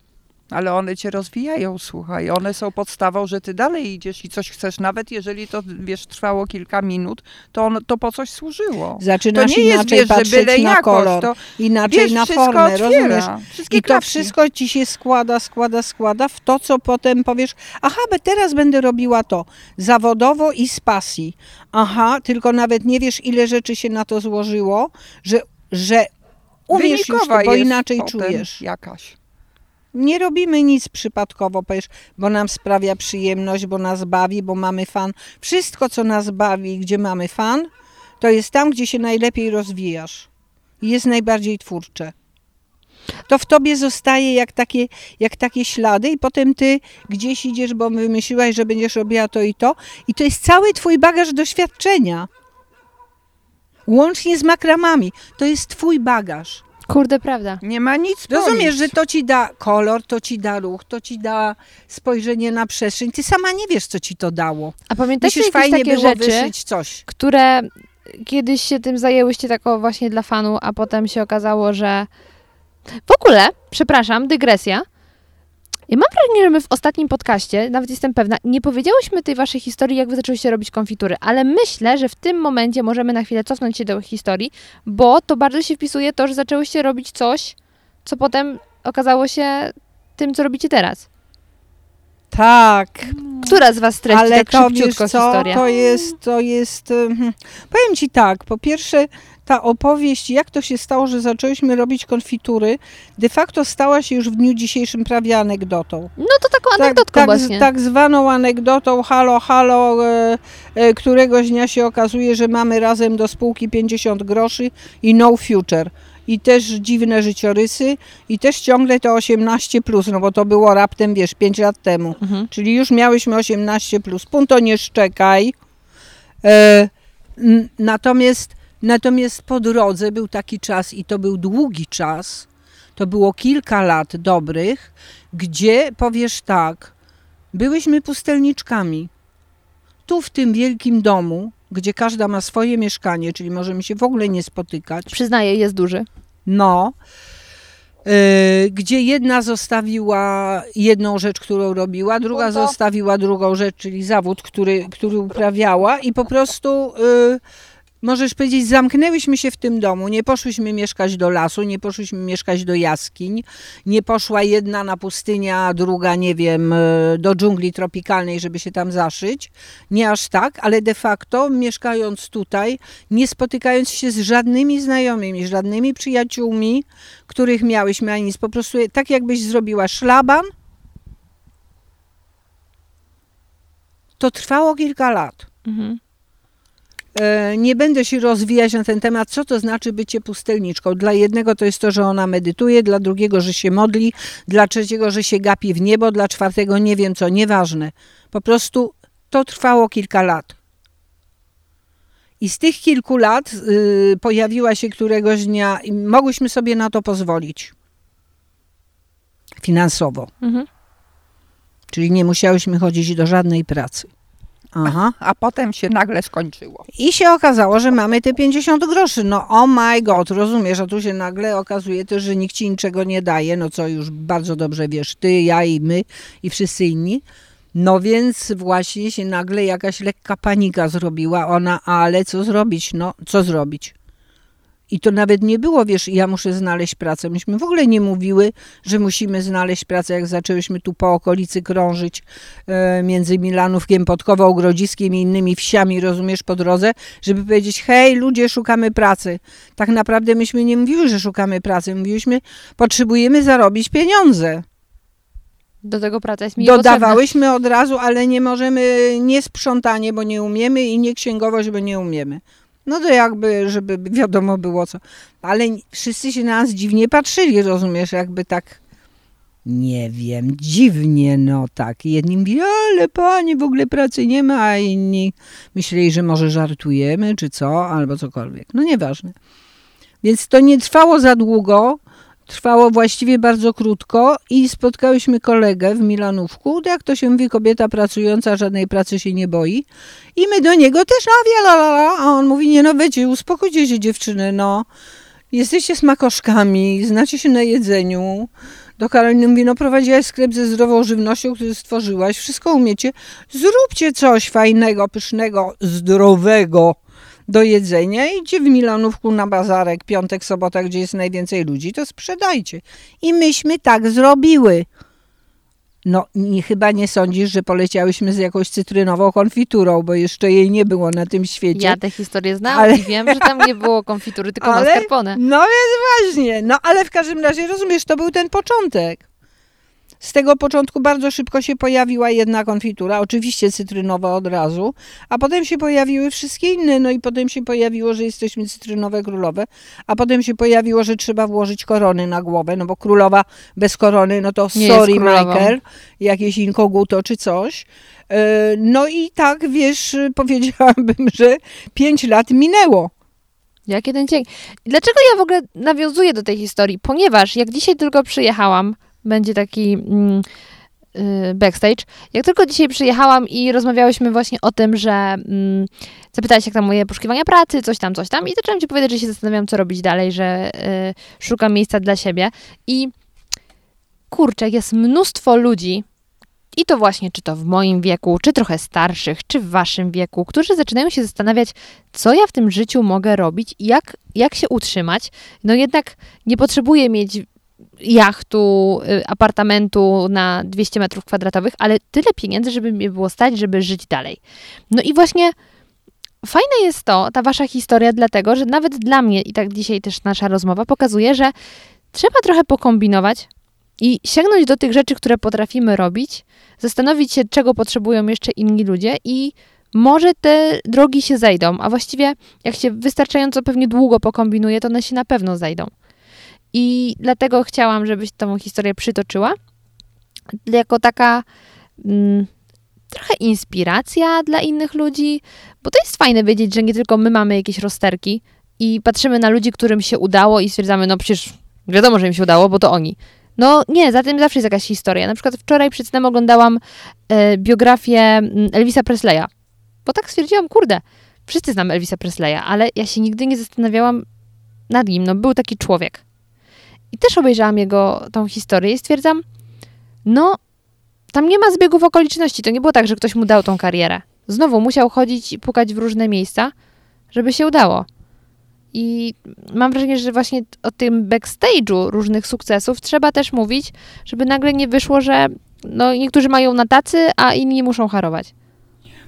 Ale one cię rozwijają, słuchaj. One są podstawą, że ty dalej idziesz i coś chcesz. Nawet jeżeli to, wiesz, trwało kilka minut, to, on, to po coś służyło. To Zaczynasz nie jest, inaczej wiesz, że patrzeć byle na jakoś. kolor, To, inaczej wiesz, na formę, otwiera. rozumiesz? I to wszystko ci się składa, składa, składa w to, co potem powiesz, aha, be teraz będę robiła to zawodowo i z pasji. Aha, tylko nawet nie wiesz, ile rzeczy się na to złożyło, że, że umiesz już, to, bo inaczej czujesz. jakaś. Nie robimy nic przypadkowo, bo nam sprawia przyjemność, bo nas bawi, bo mamy fan. Wszystko, co nas bawi, gdzie mamy fan, to jest tam, gdzie się najlepiej rozwijasz. I Jest najbardziej twórcze. To w tobie zostaje jak takie, jak takie ślady i potem ty gdzieś idziesz, bo wymyśliłaś, że będziesz robiła to i to. I to jest cały twój bagaż doświadczenia. Łącznie z makramami. To jest twój bagaż. Kurde, prawda. Nie ma nic Rozumiesz, że to ci da kolor, to ci da ruch, to ci da spojrzenie na przestrzeń. Ty sama nie wiesz, co ci to dało. A pamiętacie Musisz jakieś fajnie takie było rzeczy, wyszyć coś. które kiedyś się tym zajęłyście tako właśnie dla fanu, a potem się okazało, że w ogóle, przepraszam, dygresja. Ja mam wrażenie, że my w ostatnim podcaście, nawet jestem pewna, nie powiedziałyśmy tej waszej historii, jak wy zaczęłyście robić konfitury, ale myślę, że w tym momencie możemy na chwilę cofnąć się do historii, bo to bardzo się wpisuje to, że zaczęłyście robić coś, co potem okazało się tym, co robicie teraz. Tak, Która z Was streści ale tak to wiesz co, historię? to jest, to jest, mhm. powiem Ci tak, po pierwsze ta opowieść, jak to się stało, że zaczęliśmy robić konfitury, de facto stała się już w dniu dzisiejszym prawie anegdotą. No to taką anegdotką tak, właśnie. tak zwaną anegdotą, halo, halo, e, e, któregoś dnia się okazuje, że mamy razem do spółki 50 groszy i no future. I też dziwne życiorysy i też ciągle to 18 plus, no bo to było raptem, wiesz, 5 lat temu. Mhm. Czyli już miałyśmy 18 plus. Punto nie szczekaj. E, natomiast, natomiast po drodze był taki czas i to był długi czas. To było kilka lat dobrych, gdzie powiesz tak, byłyśmy pustelniczkami. Tu w tym wielkim domu, gdzie każda ma swoje mieszkanie, czyli możemy się w ogóle nie spotykać. Przyznaję, jest duży. No. y, gdzie jedna zostawiła jedną rzecz, którą robiła, druga zostawiła drugą rzecz, czyli zawód, który, który uprawiała i po prostu y, możesz powiedzieć, zamknęłyśmy się w tym domu, nie poszłyśmy mieszkać do lasu, nie poszłyśmy mieszkać do jaskiń, nie poszła jedna na pustynię, a druga, nie wiem, y, do dżungli tropikalnej, żeby się tam zaszyć. Nie aż tak, ale de facto mieszkając tutaj, nie spotykając się z żadnymi znajomymi, żadnymi przyjaciółmi, których miałyśmy, ani nic. Po prostu tak jakbyś zrobiła szlaban, to trwało kilka lat. Mhm. E, Nie będę się rozwijać na ten temat, co to znaczy bycie pustelniczką. Dla jednego to jest to, że ona medytuje, dla drugiego, że się modli, dla trzeciego, że się gapi w niebo, dla czwartego nie wiem co, nieważne. Po prostu to trwało kilka lat. I z tych kilku lat y, pojawiła się któregoś dnia i mogłyśmy sobie na to pozwolić. Finansowo. Mhm. Czyli nie musiałyśmy chodzić do żadnej pracy. Aha. A potem się nagle skończyło. I się okazało, że mamy te 50 groszy. No oh my god, rozumiesz, a tu się nagle okazuje też, że nikt ci niczego nie daje, no co już bardzo dobrze wiesz, ty, ja i my i wszyscy inni. No więc właśnie się nagle jakaś lekka panika zrobiła. Ona, ale co zrobić? No, co zrobić? I to nawet nie było, wiesz, ja muszę znaleźć pracę. Myśmy w ogóle nie mówiły, że musimy znaleźć pracę, jak zaczęłyśmy tu po okolicy krążyć e, między Milanówkiem, Podkową, Grodziskiem i innymi wsiami, rozumiesz, po drodze, żeby powiedzieć, hej, ludzie, szukamy pracy. Tak naprawdę myśmy nie mówiły, że szukamy pracy. Mówiłyśmy, potrzebujemy zarobić pieniądze. Do tego praca jest mi potrzebna. Dodawałyśmy od razu, ale nie możemy, nie sprzątanie, bo nie umiemy i nie księgowość, bo nie umiemy. No to jakby, żeby wiadomo było co. Ale wszyscy się na nas dziwnie patrzyli, rozumiesz, jakby tak, nie wiem, dziwnie, no tak. Jedni mówili, ale pani, w ogóle pracy nie ma, a inni myśleli, że może żartujemy, czy co, albo cokolwiek. No nieważne. Więc to nie trwało za długo, trwało właściwie bardzo krótko i spotkałyśmy kolegę w Milanówku, jak to się mówi, kobieta pracująca, żadnej pracy się nie boi. I my do niego też, no la, a on mówi, nie no wiecie, uspokójcie się dziewczyny, no. Jesteście smakoszkami, znacie się na jedzeniu. Do Karoliny mówi, no prowadziłaś sklep ze zdrową żywnością, który stworzyłaś, wszystko umiecie. Zróbcie coś fajnego, pysznego, zdrowego do jedzenia. Idźcie w Milanówku na bazarek, piątek, sobota, gdzie jest najwięcej ludzi, to sprzedajcie. I myśmy tak zrobiły. No, nie, chyba nie sądzisz, że poleciałyśmy z jakąś cytrynową konfiturą, bo jeszcze jej nie było na tym świecie. Ja tę historię znam Ale- i wiem, że tam nie było konfitury, tylko Ale- mascarpone. No więc właśnie, no ale w każdym razie rozumiesz, to był ten początek. Z tego początku bardzo szybko się pojawiła jedna konfitura, oczywiście cytrynowa od razu, a potem się pojawiły wszystkie inne, no i potem się pojawiło, że jesteśmy cytrynowe królowe, a potem się pojawiło, że trzeba włożyć korony na głowę, no bo królowa bez korony, no to Nie sorry. Michael, jakieś inkoguto czy coś. E, No i tak, wiesz, powiedziałabym, że pięć lat minęło. Jaki ten dzień. Dlaczego ja w ogóle nawiązuję do tej historii? Ponieważ jak dzisiaj tylko przyjechałam, będzie taki mm, y, backstage, jak tylko dzisiaj przyjechałam i rozmawiałyśmy właśnie o tym, że mm, zapytałaś jak tam moje poszukiwania pracy, coś tam, coś tam i zaczęłam ci powiedzieć, że się zastanawiam, co robić dalej, że y, szukam miejsca dla siebie i kurczę, jest mnóstwo ludzi, i to właśnie, czy to w moim wieku, czy trochę starszych, czy w waszym wieku, którzy zaczynają się zastanawiać, co ja w tym życiu mogę robić i jak, jak się utrzymać. No jednak nie potrzebuję mieć jachtu, y, apartamentu na 200 metrów kwadratowych, ale tyle pieniędzy, żeby mi było stać, żeby żyć dalej. No i właśnie fajne jest to, ta wasza historia, dlatego, że nawet dla mnie, i tak dzisiaj też nasza rozmowa pokazuje, że trzeba trochę pokombinować i sięgnąć do tych rzeczy, które potrafimy robić, zastanowić się, czego potrzebują jeszcze inni ludzie i może te drogi się zejdą, a właściwie jak się wystarczająco pewnie długo pokombinuje, to one się na pewno zejdą. I dlatego chciałam, żebyś tą historię przytoczyła. Jako taka mm, trochę inspiracja dla innych ludzi, bo to jest fajne wiedzieć, że nie tylko my mamy jakieś rozterki i patrzymy na ludzi, którym się udało i stwierdzamy, no przecież wiadomo, że im się udało, bo to oni. No nie, za tym zawsze jest jakaś historia. Na przykład wczoraj przed snem oglądałam e, biografię mm, Elvisa Presleya, bo tak stwierdziłam, kurde, wszyscy znamy Elvisa Presleya, ale ja się nigdy nie zastanawiałam nad nim. No był taki człowiek. I też obejrzałam jego tą historię i stwierdzam, no, tam nie ma zbiegów okoliczności. To nie było tak, że ktoś mu dał tą karierę. Znowu musiał chodzić i pukać w różne miejsca, żeby się udało. I mam wrażenie, że właśnie o tym backstage'u różnych sukcesów trzeba też mówić, żeby nagle nie wyszło, że no, niektórzy mają na tacy, a inni muszą harować.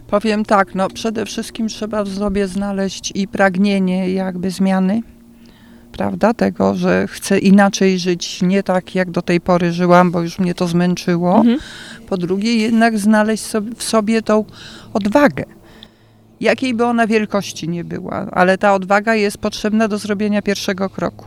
Powiem tak, no przede wszystkim trzeba w sobie znaleźć i pragnienie jakby zmiany prawda, tego, że chcę inaczej żyć, nie tak jak do tej pory żyłam, bo już mnie to zmęczyło. Mhm. Po drugie, jednak znaleźć sobie, w sobie tą odwagę. Jakiej by ona wielkości nie była, ale ta odwaga jest potrzebna do zrobienia pierwszego kroku.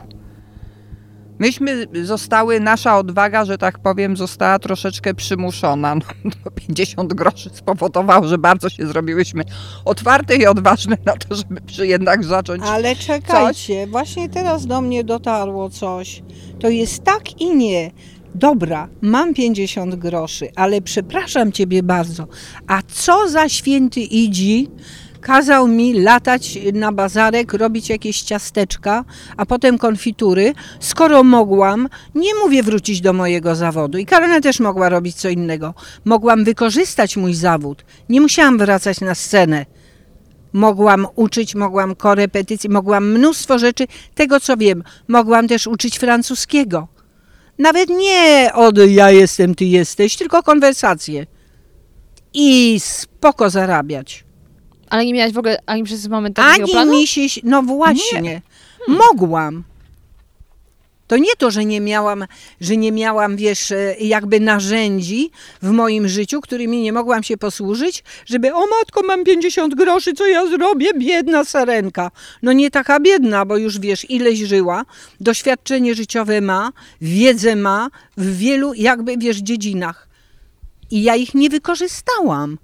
Myśmy zostały, nasza odwaga, że tak powiem, została troszeczkę przymuszona. No, 50 groszy spowodowało, że bardzo się zrobiłyśmy otwarte i odważne na to, żeby jednak zacząć. Ale czekajcie, coś. właśnie teraz do mnie dotarło coś. To jest tak i nie. Dobra, mam 50 groszy, ale przepraszam ciebie bardzo. A co za święty idzi, kazał mi latać na bazarek, robić jakieś ciasteczka, a potem konfitury, skoro mogłam, nie mówię wrócić do mojego zawodu i Karolina też mogła robić co innego. Mogłam wykorzystać mój zawód. Nie musiałam wracać na scenę. Mogłam uczyć, mogłam korepetycji, mogłam mnóstwo rzeczy, tego co wiem. Mogłam też uczyć francuskiego. Nawet nie od ja jestem, ty jesteś, tylko konwersacje. I spoko zarabiać. Ale nie miałaś w ogóle ani przez moment takiego ani planu? mi się... No właśnie. Nie. Hmm. Mogłam. To nie to, że nie miałam, że nie miałam, wiesz, e, jakby narzędzi w moim życiu, którymi nie mogłam się posłużyć, żeby, o matko, mam 50 groszy, co ja zrobię? Biedna sarenka. No nie taka biedna, bo już wiesz, ileś żyła, doświadczenie życiowe ma, wiedzę ma w wielu, jakby, wiesz, dziedzinach. I ja ich nie wykorzystałam.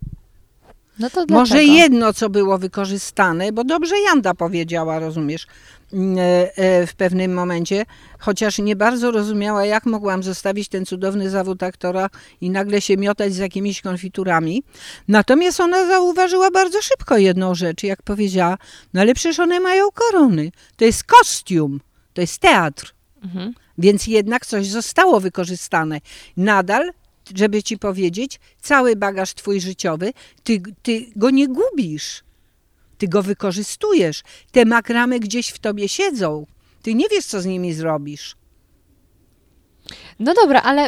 No to Może jedno, co było wykorzystane, bo dobrze Janda powiedziała, rozumiesz, mm, e, e, w pewnym momencie, chociaż nie bardzo rozumiała, jak mogłam zostawić ten cudowny zawód aktora i nagle się miotać z jakimiś konfiturami. Natomiast ona zauważyła bardzo szybko jedną rzecz, jak powiedziała, no ale przecież one mają korony. To jest kostium, to jest teatr. Mhm. Więc jednak coś zostało wykorzystane. Nadal żeby ci powiedzieć, cały bagaż twój życiowy, ty, ty go nie gubisz. Ty go wykorzystujesz. Te makramy gdzieś w tobie siedzą. Ty nie wiesz, co z nimi zrobisz. No dobra, ale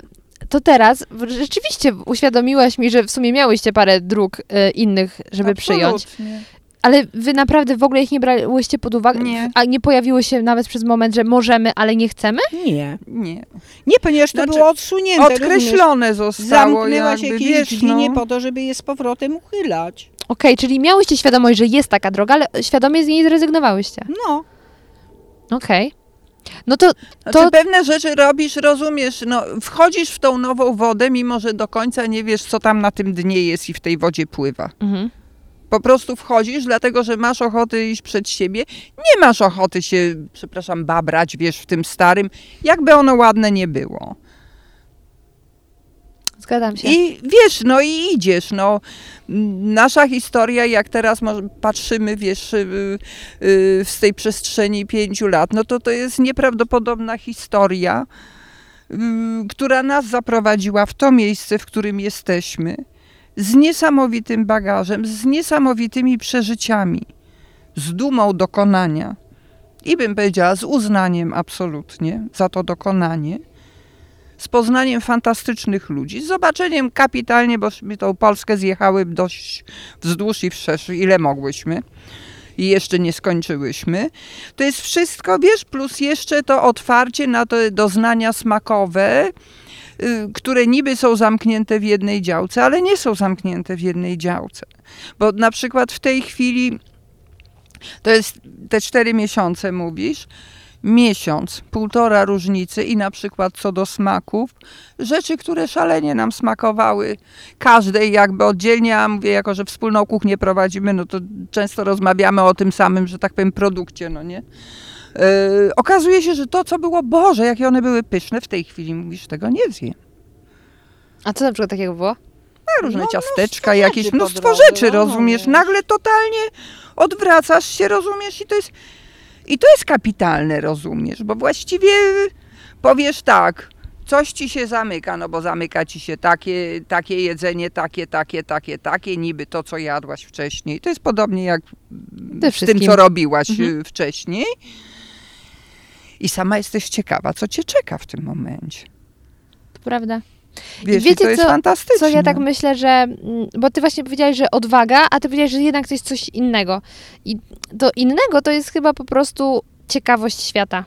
to teraz rzeczywiście uświadomiłaś mi, że w sumie miałyście parę dróg y, innych, żeby Absolutnie. przyjąć. Ale wy naprawdę w ogóle ich nie brałyście pod uwagę? Nie. A nie pojawiło się nawet przez moment, że możemy, ale nie chcemy? Nie. Nie. Nie, ponieważ to znaczy, było odsunięte. Odkreślone zostało. Zamknęłaś jakby, jakieś drzwi no. po to, żeby je z powrotem uchylać. Okej, okay, czyli miałyście świadomość, że jest taka droga, ale świadomie z niej zrezygnowałyście. No. Okej. Okay. No to, to... Znaczy, pewne rzeczy robisz, rozumiesz, no, wchodzisz w tą nową wodę, mimo że do końca nie wiesz, co tam na tym dnie jest i w tej wodzie pływa. Mhm. Po prostu wchodzisz, dlatego że masz ochotę iść przed siebie. Nie masz ochoty się, przepraszam, babrać, wiesz, w tym starym, jakby ono ładne nie było. Zgadzam się. I wiesz, no i idziesz, no. Nasza historia, jak teraz patrzymy, wiesz, y, y, z tej przestrzeni pięciu lat, no to to jest nieprawdopodobna historia, y, która nas zaprowadziła w to miejsce, w którym jesteśmy z niesamowitym bagażem, z niesamowitymi przeżyciami, z dumą dokonania i bym powiedziała z uznaniem absolutnie za to dokonanie. z poznaniem fantastycznych ludzi, z zobaczeniem kapitalnie, bośmy tą Polskę zjechały dość wzdłuż i wszerz, ile mogłyśmy i jeszcze nie skończyłyśmy. To jest wszystko, wiesz, plus jeszcze to otwarcie na te doznania smakowe, które niby są zamknięte w jednej działce, ale nie są zamknięte w jednej działce. Bo na przykład w tej chwili, to jest te cztery miesiące mówisz, miesiąc, półtora różnicy i na przykład co do smaków, rzeczy, które szalenie nam smakowały, każdej jakby oddzielnie, a mówię, jako że wspólną kuchnię prowadzimy, no to często rozmawiamy o tym samym, że tak powiem, produkcie, no nie? Yy, okazuje się, że to, co było, Boże, jakie one były pyszne, w tej chwili mówisz, tego nie zjem. A co na przykład takiego było? A różne No, ciasteczka, mnóstwo jakieś mnóstwo drodze, rzeczy, no, rozumiesz? wiesz. Nagle totalnie odwracasz się, rozumiesz? I to jest, i to jest kapitalne, rozumiesz? Bo właściwie powiesz tak, coś ci się zamyka, no bo zamyka ci się takie, takie jedzenie, takie, takie, takie, takie, niby to, co jadłaś wcześniej. To jest podobnie jak Ze z tym, wszystkim. co robiłaś Mhm. y, wcześniej. I sama jesteś ciekawa, co cię czeka w tym momencie. To prawda. Wiesz, i wiecie, to jest co- fantastyczne. Co ja tak myślę, że. mm, Bo ty właśnie powiedziałeś, że odwaga, a ty powiedziałeś, że jednak to jest coś innego. I to innego to jest chyba po prostu ciekawość świata.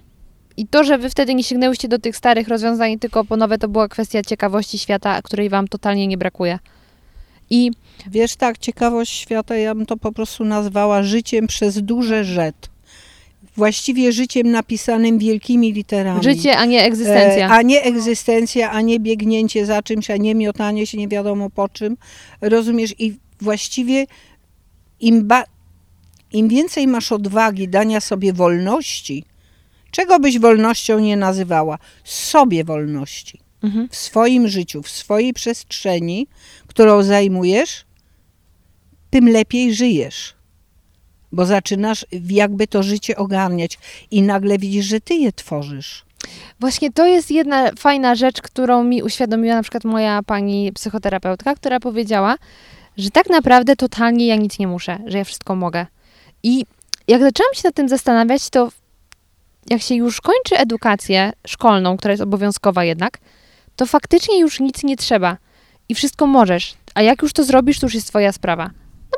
I to, że wy wtedy nie sięgnęłyście do tych starych rozwiązań, tylko po nowe, to była kwestia ciekawości świata, której wam totalnie nie brakuje. I Wiesz, tak, ciekawość świata, ja bym to po prostu nazwała życiem przez duże rzet. Właściwie życiem napisanym wielkimi literami. życie, a nie egzystencja. E, a nie egzystencja, a nie biegnięcie za czymś, a nie miotanie się nie wiadomo po czym. Rozumiesz? I właściwie im, ba- im więcej masz odwagi dania sobie wolności, czego byś wolnością nie nazywała, sobie wolności Mhm. w swoim życiu, w swojej przestrzeni, którą zajmujesz, tym lepiej żyjesz. Bo zaczynasz jakby to życie ogarniać i nagle widzisz, że ty je tworzysz. Właśnie to jest jedna fajna rzecz, którą mi uświadomiła na przykład moja pani psychoterapeutka, która powiedziała, że tak naprawdę totalnie ja nic nie muszę, że ja wszystko mogę. I jak zaczęłam się nad tym zastanawiać, to jak się już kończy edukację szkolną, która jest obowiązkowa jednak, to faktycznie już nic nie trzeba i wszystko możesz. A jak już to zrobisz, to już jest twoja sprawa.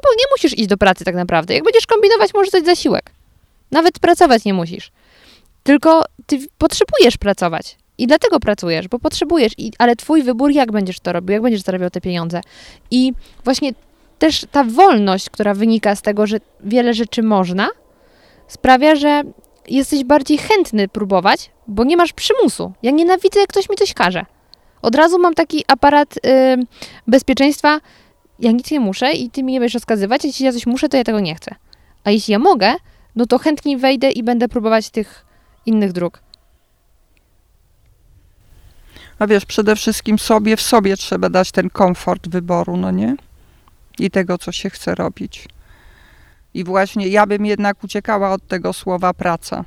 Bo nie musisz iść do pracy tak naprawdę. Jak będziesz kombinować, możesz dać zasiłek. Nawet pracować nie musisz. Tylko ty potrzebujesz pracować. I dlatego pracujesz, bo potrzebujesz. I, ale twój wybór, jak będziesz to robił, jak będziesz zarabiał te pieniądze. I właśnie też ta wolność, która wynika z tego, że wiele rzeczy można, sprawia, że jesteś bardziej chętny próbować, bo nie masz przymusu. Ja nienawidzę, jak ktoś mi coś każe. Od razu mam taki aparat bezpieczeństwa, ja nic nie muszę i ty mi nie będziesz rozkazywać, jeśli ja coś muszę, to ja tego nie chcę. A jeśli ja mogę, no to chętniej wejdę i będę próbować tych innych dróg. A wiesz, przede wszystkim sobie w sobie trzeba dać ten komfort wyboru, no nie? I tego, co się chce robić. I właśnie ja bym jednak uciekała od tego słowa praca.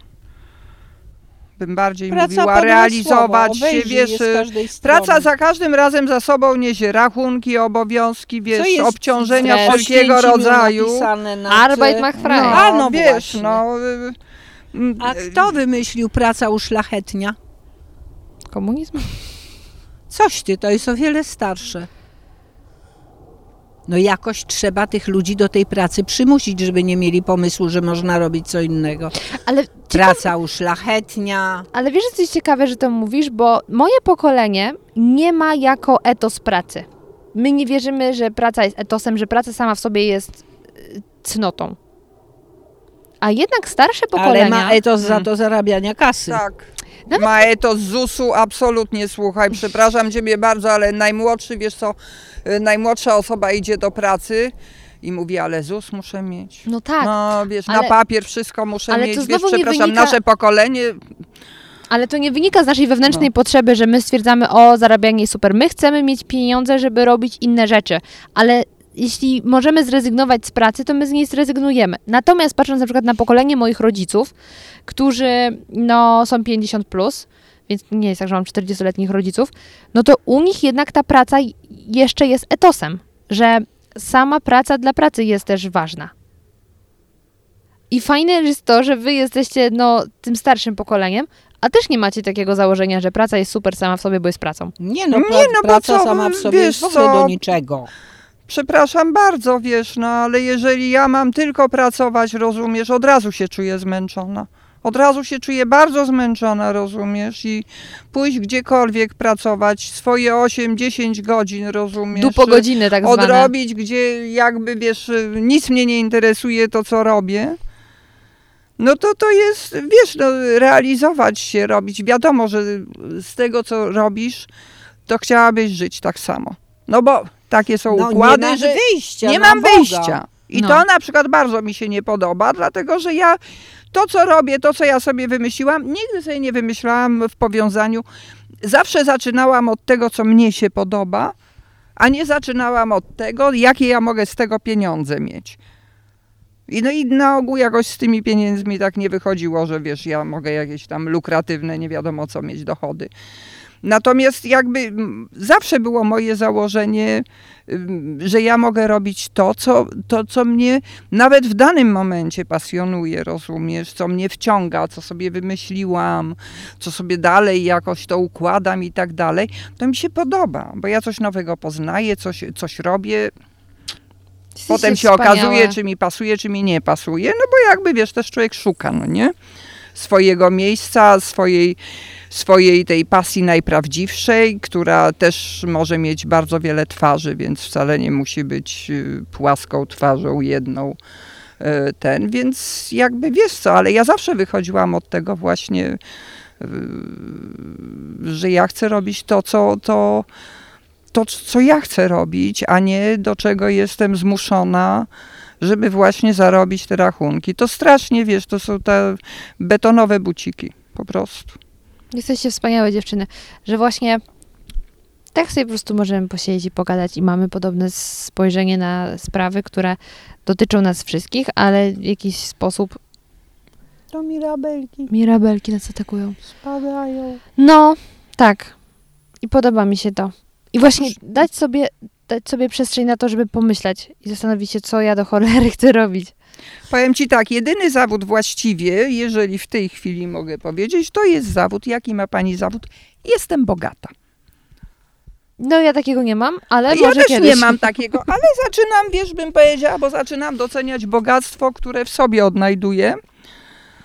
Bym bardziej Praca mówiła realizować słowo, się, wiesz, y, praca za każdym razem za sobą niesie rachunki, obowiązki, wiesz, obciążenia stres? wszelkiego rodzaju. Arbeit macht frei. No, A, no wiesz, właśnie. no... y, y, A kto wymyślił praca uszlachetnia? Komunizm? Coś ty, to jest o wiele starsze. No jakoś trzeba tych ludzi do tej pracy przymusić, żeby nie mieli pomysłu, że można robić co innego. Ale, ciekawe, Praca uszlachetnia. ale wiesz, że coś ciekawe, że to mówisz, bo moje pokolenie nie ma jako etos pracy. My nie wierzymy, że praca jest etosem, że praca sama w sobie jest y, cnotą. A jednak starsze Ale pokolenia... ma etos za Hmm. to zarabiania kasy. Tak. Nawet- Ma etos ZUS-u, absolutnie słuchaj, przepraszam Ciebie bardzo, ale najmłodszy, wiesz co, y, najmłodsza osoba idzie do pracy i mówi, ale ZUS muszę mieć. No tak, No wiesz, ale- na papier wszystko muszę ale mieć, wiesz, przepraszam, wynika- nasze pokolenie, ale to nie wynika z naszej wewnętrznej No. potrzeby, że my stwierdzamy, o, zarabianie super. My chcemy mieć pieniądze, żeby robić inne rzeczy, ale jeśli możemy zrezygnować z pracy, to my z niej zrezygnujemy. Natomiast patrząc na przykład na pokolenie moich rodziców, którzy no, są 50+, plus, więc nie jest tak, że mam 40-letnich rodziców, no to u nich jednak ta praca jeszcze jest etosem, że sama praca dla pracy jest też ważna. I fajne jest to, że wy jesteście no, tym starszym pokoleniem, A też nie macie takiego założenia, że praca jest super sama w sobie, bo jest pracą. Nie no, Nie, pra- no bo praca co, sama w sobie wiesz jest w ogóle do niczego. Przepraszam bardzo, wiesz, no ale jeżeli ja mam tylko pracować, rozumiesz, od razu się czuję zmęczona. Od razu się czuję bardzo zmęczona, rozumiesz, i pójść gdziekolwiek pracować, swoje 8-10 godzin, rozumiesz. Dupo godziny tak zwane. odrobić, gdzie jakby wiesz, nic mnie nie interesuje to, co robię. No to to jest, wiesz, no, realizować się, robić. Wiadomo, że z tego, co robisz, to chciałabyś żyć tak samo. No bo takie są No, układy, nie masz że wyjścia, nie na mam Boga. wyjścia. I No. to na przykład bardzo mi się nie podoba, dlatego że ja to, co robię, to, co ja sobie wymyśliłam, nigdy sobie nie wymyślałam w powiązaniu. Zawsze zaczynałam od tego, co mnie się podoba, a nie zaczynałam od tego, jakie ja mogę z tego pieniądze mieć. I no i na ogół jakoś z tymi pieniędzmi tak nie wychodziło, że wiesz, ja mogę jakieś tam lukratywne, nie wiadomo co mieć dochody. Natomiast jakby zawsze było moje założenie, że ja mogę robić to co, to, co mnie nawet w danym momencie pasjonuje, rozumiesz, co mnie wciąga, co sobie wymyśliłam, co sobie dalej jakoś to układam i tak dalej, to mi się podoba, bo ja coś nowego poznaję, coś, coś robię, potem się wspaniałe. okazuje, czy mi pasuje, czy mi nie pasuje, no bo jakby wiesz, też człowiek szuka, no nie? Swojego miejsca, swojej, swojej tej pasji najprawdziwszej, która też może mieć bardzo wiele twarzy, więc wcale nie musi być y, płaską twarzą, jedną y, ten, więc jakby wiesz co, ale ja zawsze wychodziłam od tego właśnie, y, że ja chcę robić to, co to, to, co ja chcę robić, a nie do czego jestem zmuszona, żeby właśnie zarobić te rachunki. To strasznie, wiesz, to są te betonowe buciki, po prostu. Jesteście wspaniałe dziewczyny, że właśnie tak sobie po prostu możemy posiedzieć i pogadać i mamy podobne spojrzenie na sprawy, które dotyczą nas wszystkich, ale w jakiś sposób To mirabelki mirabelki nas atakują. spadają. No, tak. I podoba mi się to. I właśnie dać sobie, dać sobie przestrzeń na to, żeby pomyśleć i zastanowić się, co ja do cholery chcę robić. Powiem ci tak, jedyny zawód właściwie, jeżeli w tej chwili mogę powiedzieć, to jest zawód. Jaki ma pani zawód? Jestem bogata. No ja takiego nie mam, ale ja może też kiedyś. nie mam takiego, ale zaczynam, wiesz, bym powiedziała, bo zaczynam doceniać bogactwo, które w sobie odnajduję.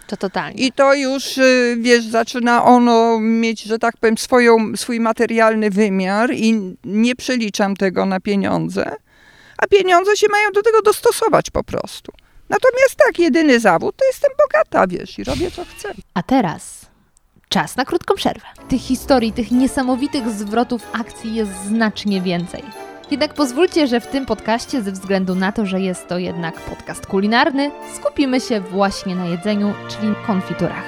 To totalnie. I to już, y, wiesz, zaczyna ono mieć, że tak powiem, swoją, swój materialny wymiar i nie przeliczam tego na pieniądze, a pieniądze się mają do tego dostosować po prostu. Natomiast tak, jedyny zawód to jestem bogata, wiesz, i robię co chcę. A teraz czas na krótką przerwę. Tych historii, tych niesamowitych zwrotów akcji jest znacznie więcej. Jednak pozwólcie, że w tym podcaście, ze względu na to, że jest to jednak podcast kulinarny, skupimy się właśnie na jedzeniu, czyli konfiturach.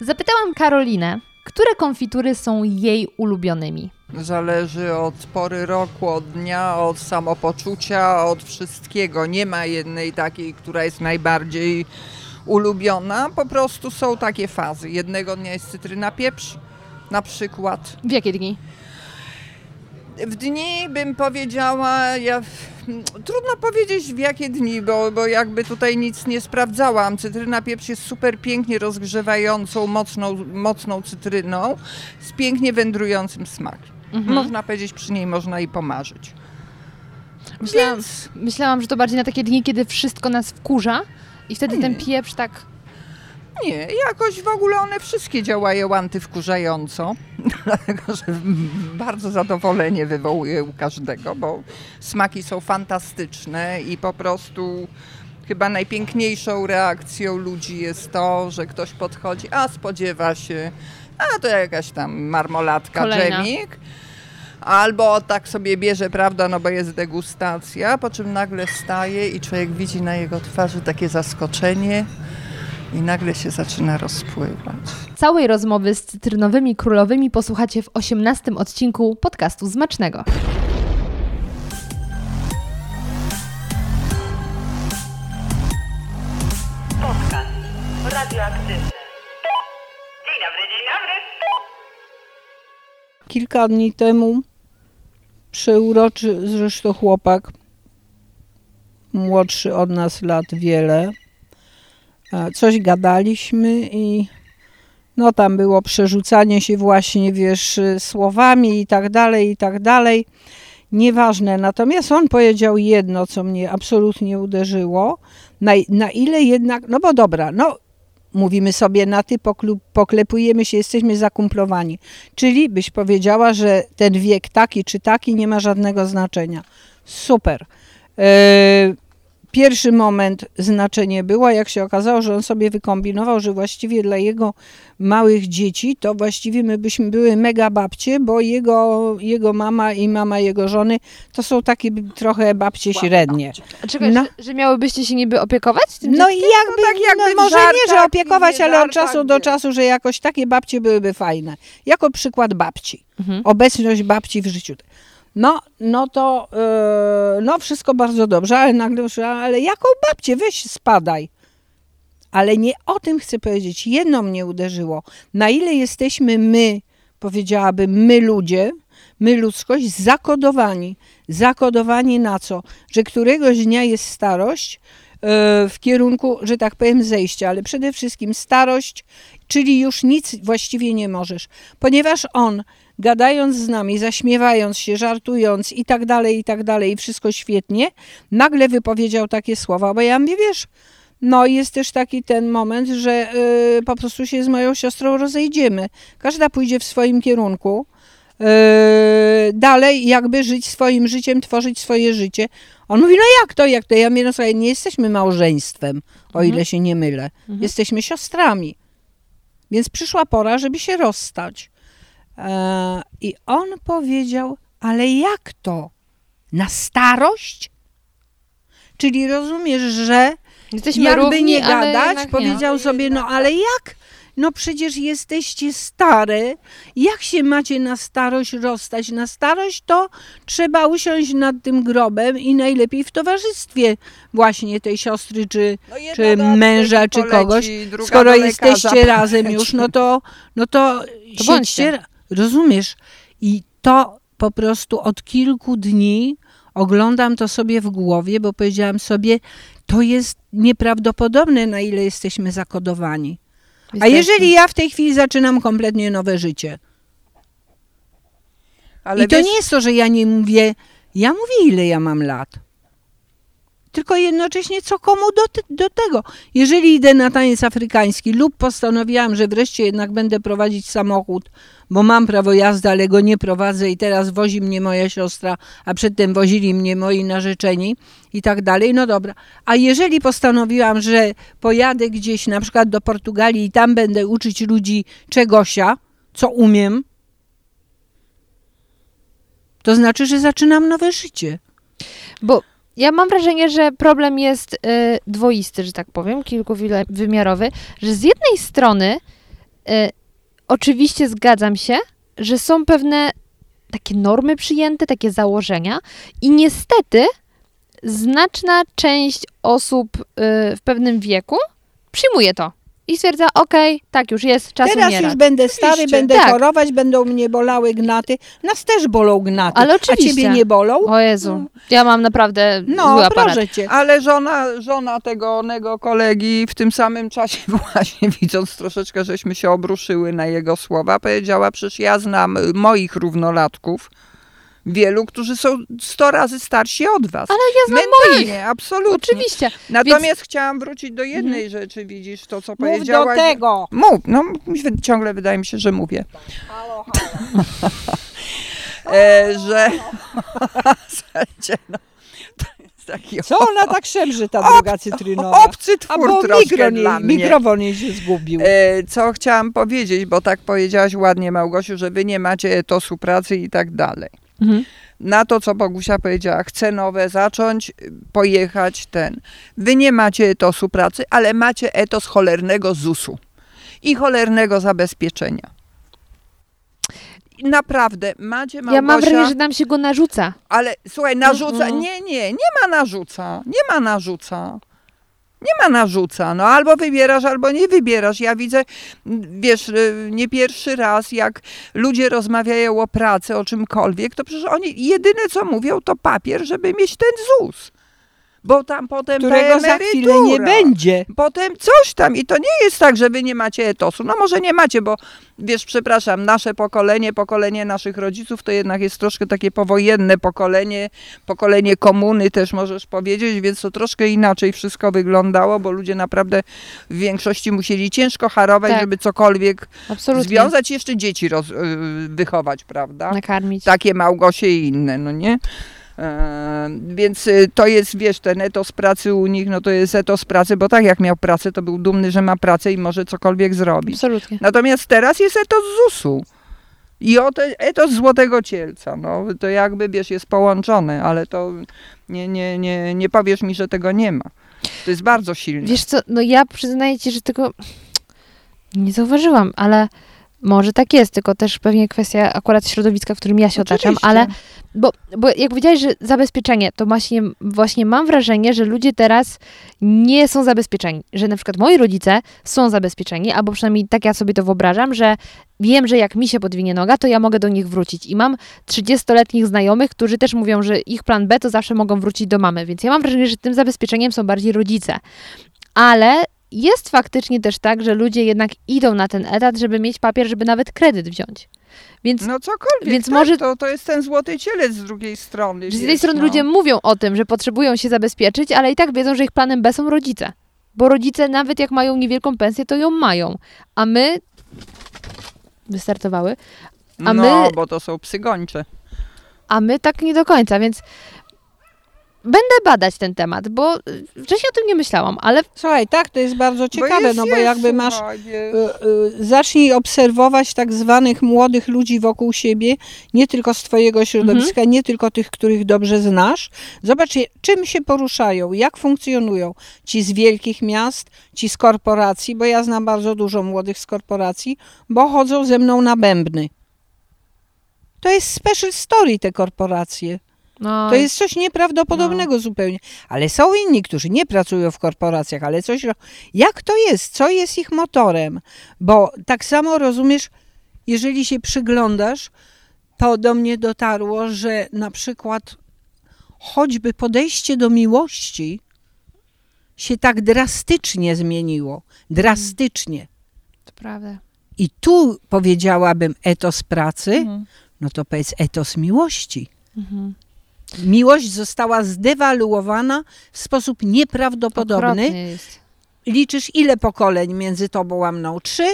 Zapytałam Karolinę, które konfitury są jej ulubionymi. Zależy od pory roku, od dnia, od samopoczucia, od wszystkiego. Nie ma jednej takiej, która jest najbardziej ulubiona. Po prostu są takie fazy. Jednego dnia jest cytryna pieprz, na przykład. W jakie dni? W dni bym powiedziała, ja, trudno powiedzieć w jakie dni, bo, bo jakby tutaj nic nie sprawdzałam. Cytryna pieprz jest super pięknie rozgrzewającą, mocną, mocną cytryną z pięknie wędrującym smakiem. Mhm. Można powiedzieć, przy niej można i pomarzyć. Myślałam, Więc myślałam, że to bardziej na takie dni, kiedy wszystko nas wkurza i wtedy ten pieprz tak... nie, jakoś w ogóle one wszystkie działają antywkurzająco, dlatego że bardzo zadowolenie wywołuje u każdego, bo smaki są fantastyczne i po prostu chyba najpiękniejszą reakcją ludzi jest to, że ktoś podchodzi, a spodziewa się, a to jakaś tam marmoladka, Kolejna. dżemik. Albo tak sobie bierze, prawda, no bo jest degustacja, po czym nagle staje i człowiek widzi na jego twarzy takie zaskoczenie i nagle się zaczyna rozpływać. Całej rozmowy z cytrynowymi królowymi posłuchacie w 18 odcinku podcastu Zmacznego. Podcast radioaktywny. Dzień dobry, dzień dobry. Kilka dni temu przeuroczy zresztą chłopak, młodszy od nas lat wiele, coś gadaliśmy i no tam było przerzucanie się właśnie, wiesz, słowami i tak dalej, i tak dalej. Nieważne. Natomiast on powiedział jedno, co mnie absolutnie uderzyło. Na, na ile jednak, no bo dobra, no mówimy sobie na ty, poklepujemy się, jesteśmy zakumplowani. Czyli byś powiedziała, że ten wiek taki czy taki nie ma żadnego znaczenia. Super. E, Pierwszy moment znaczenie było, jak się okazało, że on sobie wykombinował, że właściwie dla jego małych dzieci to właściwie my byśmy były mega babcie, bo jego, jego mama i mama jego żony to są takie trochę babcie średnie. A Czekaj, No. że, że miałybyście się niby opiekować tym No i dzieckiem? jakby, tak jakby no może nie, że opiekować, nie ale od czasu do czasu, że jakoś takie babcie byłyby fajne. Jako przykład babci. Mhm. Obecność babci w życiu. No, no to, yy, no wszystko bardzo dobrze, ale nagle, ale jaką babcię, weź spadaj. Ale nie o tym chcę powiedzieć. Jedno mnie uderzyło. Na ile jesteśmy my, powiedziałabym, my ludzie, my ludzkość, zakodowani. Zakodowani na co? Że któregoś dnia jest starość yy, w kierunku, że tak powiem, zejścia, ale przede wszystkim starość, czyli już nic właściwie nie możesz. Ponieważ on, gadając z nami, zaśmiewając się, żartując i tak dalej, i tak dalej, i wszystko świetnie, nagle wypowiedział takie słowa, bo ja mówię, wiesz, no jest też taki ten moment, że y, po prostu się z moją siostrą rozejdziemy. Każda pójdzie w swoim kierunku. y, dalej jakby żyć swoim życiem, tworzyć swoje życie. On mówi, no jak to, jak to? Ja mówię, no słuchaj, nie jesteśmy małżeństwem, o ile się nie mylę. Jesteśmy siostrami. Więc przyszła pora, żeby się rozstać. E, I on powiedział, ale jak to? Na starość? Czyli rozumiesz, że Jesteśmy jakby równi, nie gadać, jednak nie. powiedział sobie, no ale jak? No przecież jesteście stare. Jak się macie na starość rozstać? Na starość to trzeba usiąść nad tym grobem i najlepiej w towarzystwie właśnie tej siostry, czy, No czy męża, czy poleci, kogoś. Skoro jesteście razem już, no to, no to, To siedźcie, rozumiesz? I to po prostu od kilku dni oglądam to sobie w głowie, bo powiedziałam sobie, to jest nieprawdopodobne, na ile jesteśmy zakodowani. A jeżeli ja w tej chwili zaczynam kompletnie nowe życie, Ale i to wiesz, nie jest to, że ja nie mówię, ja mówię, ile ja mam lat. Tylko jednocześnie co komu do, do tego. Jeżeli idę na taniec afrykański lub postanowiłam, że wreszcie jednak będę prowadzić samochód, bo mam prawo jazdy, ale go nie prowadzę i teraz wozi mnie moja siostra, a przedtem wozili mnie moi narzeczeni i tak dalej, no dobra. A jeżeli postanowiłam, że pojadę gdzieś na przykład do Portugalii i tam będę uczyć ludzi czegosia, co umiem, to znaczy, że zaczynam nowe życie. Bo ja mam wrażenie, że problem jest y, dwoisty, że tak powiem, kilkuwymiarowy, że z jednej strony y, oczywiście zgadzam się, że są pewne takie normy przyjęte, takie założenia i niestety znaczna część osób y, w pewnym wieku przyjmuje to i stwierdza, okej, tak już jest, czas Teraz umierać. już będę stary, Oczywiście. będę Tak. chorować, będą mnie bolały gnaty. Nas też bolą gnaty. Ale A oczywiście. ciebie nie bolą? O Jezu, ja mam naprawdę zły No, aparat. proszę cię. Ale żona, żona tego onego kolegi w tym samym czasie właśnie widząc troszeczkę, żeśmy się obruszyły na jego słowa, powiedziała, przecież ja znam moich równolatków, wielu, którzy są 100 razy starsi od was. Ale ja znam Mentalnie, moich. absolutnie. Oczywiście. Natomiast chciałam wrócić do jednej rzeczy, widzisz, to co Mów do powiedziałaś. tego. Mów, no ciągle wydaje mi się, że mówię. e, że słuchajcie, no, to jest taki Co ona tak szemrzy, ta druga cytrynowa? obcy twór Albo troszkę mikro nie, dla mnie. mikrofon jej się zgubił. E, co chciałam powiedzieć, bo tak powiedziałaś ładnie Małgosiu, że wy nie macie etosu pracy i tak dalej. Mhm. Na to, co Bogusia powiedziała, chcę nowe zacząć, y, pojechać, ten. Wy nie macie etosu pracy, ale macie etos cholernego ZUS-u i cholernego zabezpieczenia. Naprawdę, macie Małgosia... Ja mam wrażenie, że nam się go narzuca. Ale słuchaj, narzuca. Mhm. Nie, nie, nie ma narzuca. Nie ma narzuca. Nie ma narzuca. No albo wybierasz, albo nie wybierasz. Ja widzę, wiesz, y, nie pierwszy raz, jak ludzie rozmawiają o pracy, o czymkolwiek, to przecież oni jedyne co mówią, to papier, żeby mieć ten ZUS. Bo tam potem którego za chwilę nie będzie. Potem coś tam i to nie jest tak, że wy nie macie etosu. No może nie macie, bo wiesz, przepraszam, nasze pokolenie, pokolenie naszych rodziców to jednak jest troszkę takie powojenne pokolenie, pokolenie komuny też możesz powiedzieć, więc to troszkę inaczej wszystko wyglądało, bo ludzie naprawdę w większości musieli ciężko harować, Tak. żeby cokolwiek Absolutnie. związać i jeszcze dzieci roz, y, wychować, prawda? Nakarmić. takie Małgosie i inne, no nie? E, więc y, to jest, wiesz, ten etos pracy u nich, no to jest etos pracy, bo tak jak miał pracę, to był dumny, że ma pracę i może cokolwiek zrobić. Absolutnie. Natomiast teraz jest etos ZUS-u. I o te, etos Złotego Cielca, no to jakby, wiesz, jest połączone, ale to nie, nie, nie, nie powiesz mi, że tego nie ma. To jest bardzo silne. Wiesz co, no ja przyznaję ci, że tego nie zauważyłam, ale może tak jest, tylko też pewnie kwestia akurat środowiska, w którym ja się otaczam, Oczywiście. ale bo, bo jak powiedziałeś, że zabezpieczenie, to właśnie, właśnie mam wrażenie, że ludzie teraz nie są zabezpieczeni, że na przykład moi rodzice są zabezpieczeni, albo przynajmniej tak ja sobie to wyobrażam, że wiem, że jak mi się podwinie noga, to ja mogę do nich wrócić i mam 30-letnich znajomych, którzy też mówią, że ich plan B to zawsze mogą wrócić do mamy, więc ja mam wrażenie, że tym zabezpieczeniem są bardziej rodzice. Ale jest faktycznie też tak, że ludzie jednak idą na ten etat, żeby mieć papier, żeby nawet kredyt wziąć. Więc No cokolwiek, Więc tak, może- to, to jest ten Złoty Cielec z drugiej strony. z tej strony no. ludzie mówią o tym, że potrzebują się zabezpieczyć, ale i tak wiedzą, że ich planem B są rodzice. Bo rodzice nawet jak mają niewielką pensję, to ją mają. A my wystartowały, a no, my- bo to są psy gończe. a my tak nie do końca, więc będę badać ten temat, bo wcześniej o tym nie myślałam, ale Słuchaj, tak, to jest bardzo ciekawe, jest, no bo jest, jakby masz y, y, zacznij obserwować tak zwanych młodych ludzi wokół siebie, nie tylko z twojego środowiska, nie tylko tych, których dobrze znasz. Zobacz, czym się poruszają, jak funkcjonują ci z wielkich miast, ci z korporacji, bo ja znam bardzo dużo młodych z korporacji, bo chodzą ze mną na bębny. To jest special story te korporacje. No, To jest coś nieprawdopodobnego zupełnie. Ale są inni, którzy nie pracują w korporacjach, ale coś. Jak to jest? Co jest ich motorem? Bo tak samo rozumiesz, jeżeli się przyglądasz, to do mnie dotarło, że na przykład choćby podejście do miłości się tak drastycznie zmieniło. Drastycznie. to prawda. I tu powiedziałabym etos pracy, Mhm. no to powiedz etos miłości. Mhm. Miłość została zdewaluowana w sposób nieprawdopodobny. Liczysz ile pokoleń między tobą a mną? Trzy?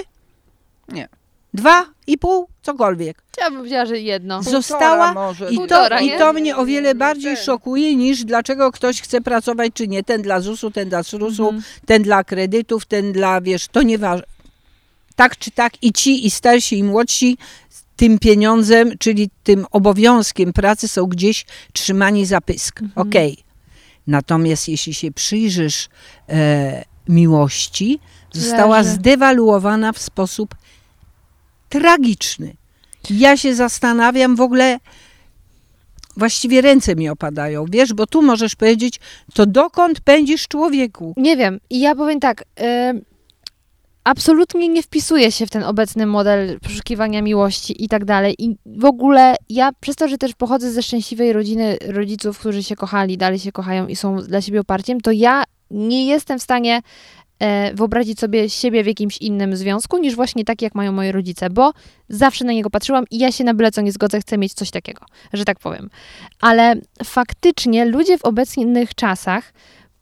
Nie. Dwa i pół? Cokolwiek. Ja bym powiedziała, że jedno. Została może. I to, Półtora, I to mnie o wiele bardziej szokuje niż dlaczego ktoś chce pracować czy nie. Ten dla ZUS-u, ten dla SRUS-u, Mhm. ten dla kredytów, ten dla, wiesz, to nieważne. Tak czy tak i ci, i starsi, i młodsi tym pieniądzem, czyli tym obowiązkiem pracy są gdzieś trzymani za pysk. Mhm. Okej. Natomiast jeśli się przyjrzysz e, miłości, została Leży. zdewaluowana w sposób tragiczny. Ja się zastanawiam w ogóle, właściwie ręce mi opadają, wiesz, bo tu możesz powiedzieć, to dokąd pędzisz człowieku? Nie wiem. I ja powiem tak. y, absolutnie nie wpisuję się w ten obecny model poszukiwania miłości i tak dalej. I w ogóle ja, przez to, że też pochodzę ze szczęśliwej rodziny rodziców, którzy się kochali, dalej się kochają i są dla siebie oparciem, to ja nie jestem w stanie e, wyobrazić sobie siebie w jakimś innym związku niż właśnie taki, jak mają moi rodzice, bo zawsze na niego patrzyłam i ja się na byle co nie zgodzę, chcę mieć coś takiego, że tak powiem. Ale faktycznie ludzie w obecnych czasach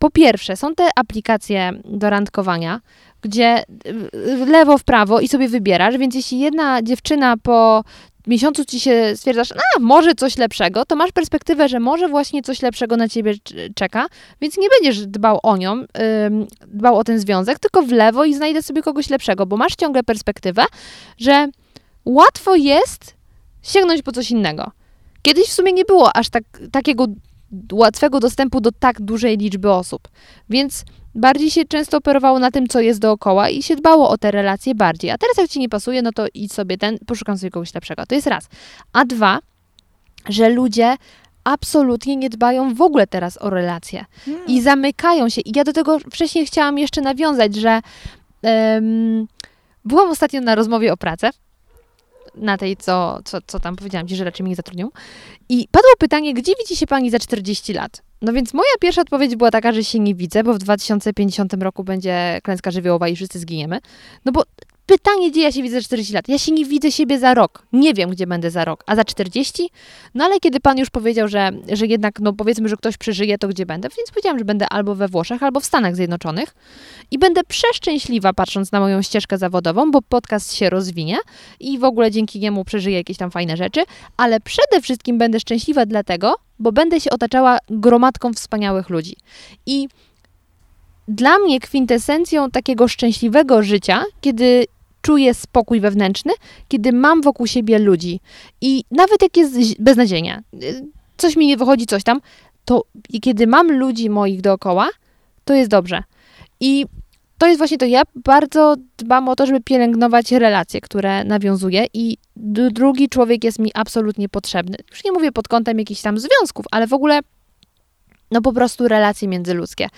po pierwsze, są te aplikacje do randkowania, gdzie y, lewo, w prawo i sobie wybierasz, więc jeśli jedna dziewczyna po miesiącu ci się stwierdzasz, a może coś lepszego, to masz perspektywę, że może właśnie coś lepszego na ciebie czeka, więc nie będziesz dbał o nią, dbał o ten związek, tylko w lewo i znajdę sobie kogoś lepszego, bo masz ciągle perspektywę, że łatwo jest sięgnąć po coś innego. Kiedyś w sumie nie było aż tak, takiego łatwego dostępu do tak dużej liczby osób. Więc bardziej się często operowało na tym, co jest dookoła i się dbało o te relacje bardziej. A teraz jak ci nie pasuje, no to idź sobie ten, poszukam sobie kogoś lepszego. To jest raz. A dwa, że ludzie absolutnie nie dbają w ogóle teraz o relacje i zamykają się. I ja do tego wcześniej chciałam jeszcze nawiązać, że em, byłam ostatnio na rozmowie o pracę, na tej, co, co, co tam powiedziałam ci, że raczej mnie nie zatrudnią. I padło pytanie, gdzie widzi się pani za 40 lat? No więc moja pierwsza odpowiedź była taka, że się nie widzę, bo w 2050 roku będzie klęska żywiołowa i wszyscy zginiemy. No bo pytanie, gdzie ja się widzę za 40 lat? Ja się nie widzę siebie za rok. Nie wiem, gdzie będę za rok. A za 40? No ale kiedy pan już powiedział, że, że jednak, no powiedzmy, że ktoś przeżyje, to gdzie będę? Więc powiedziałam, że będę albo we Włoszech, albo w Stanach Zjednoczonych. I będę przeszczęśliwa, patrząc na moją ścieżkę zawodową, bo podcast się rozwinie i w ogóle dzięki niemu przeżyję jakieś tam fajne rzeczy. Ale przede wszystkim będę szczęśliwa dlatego, bo będę się otaczała gromadką wspaniałych ludzi. I dla mnie kwintesencją takiego szczęśliwego życia, kiedy czuję spokój wewnętrzny, kiedy mam wokół siebie ludzi i nawet jak jest beznadziejnie, y, coś mi nie wychodzi, coś tam, to kiedy mam ludzi moich dookoła, to jest dobrze. I to jest właśnie to, ja bardzo dbam o to, żeby pielęgnować relacje, które nawiązuję i drugi człowiek jest mi absolutnie potrzebny. Już nie mówię pod kątem jakichś tam związków, ale w ogóle no po prostu relacje międzyludzkie.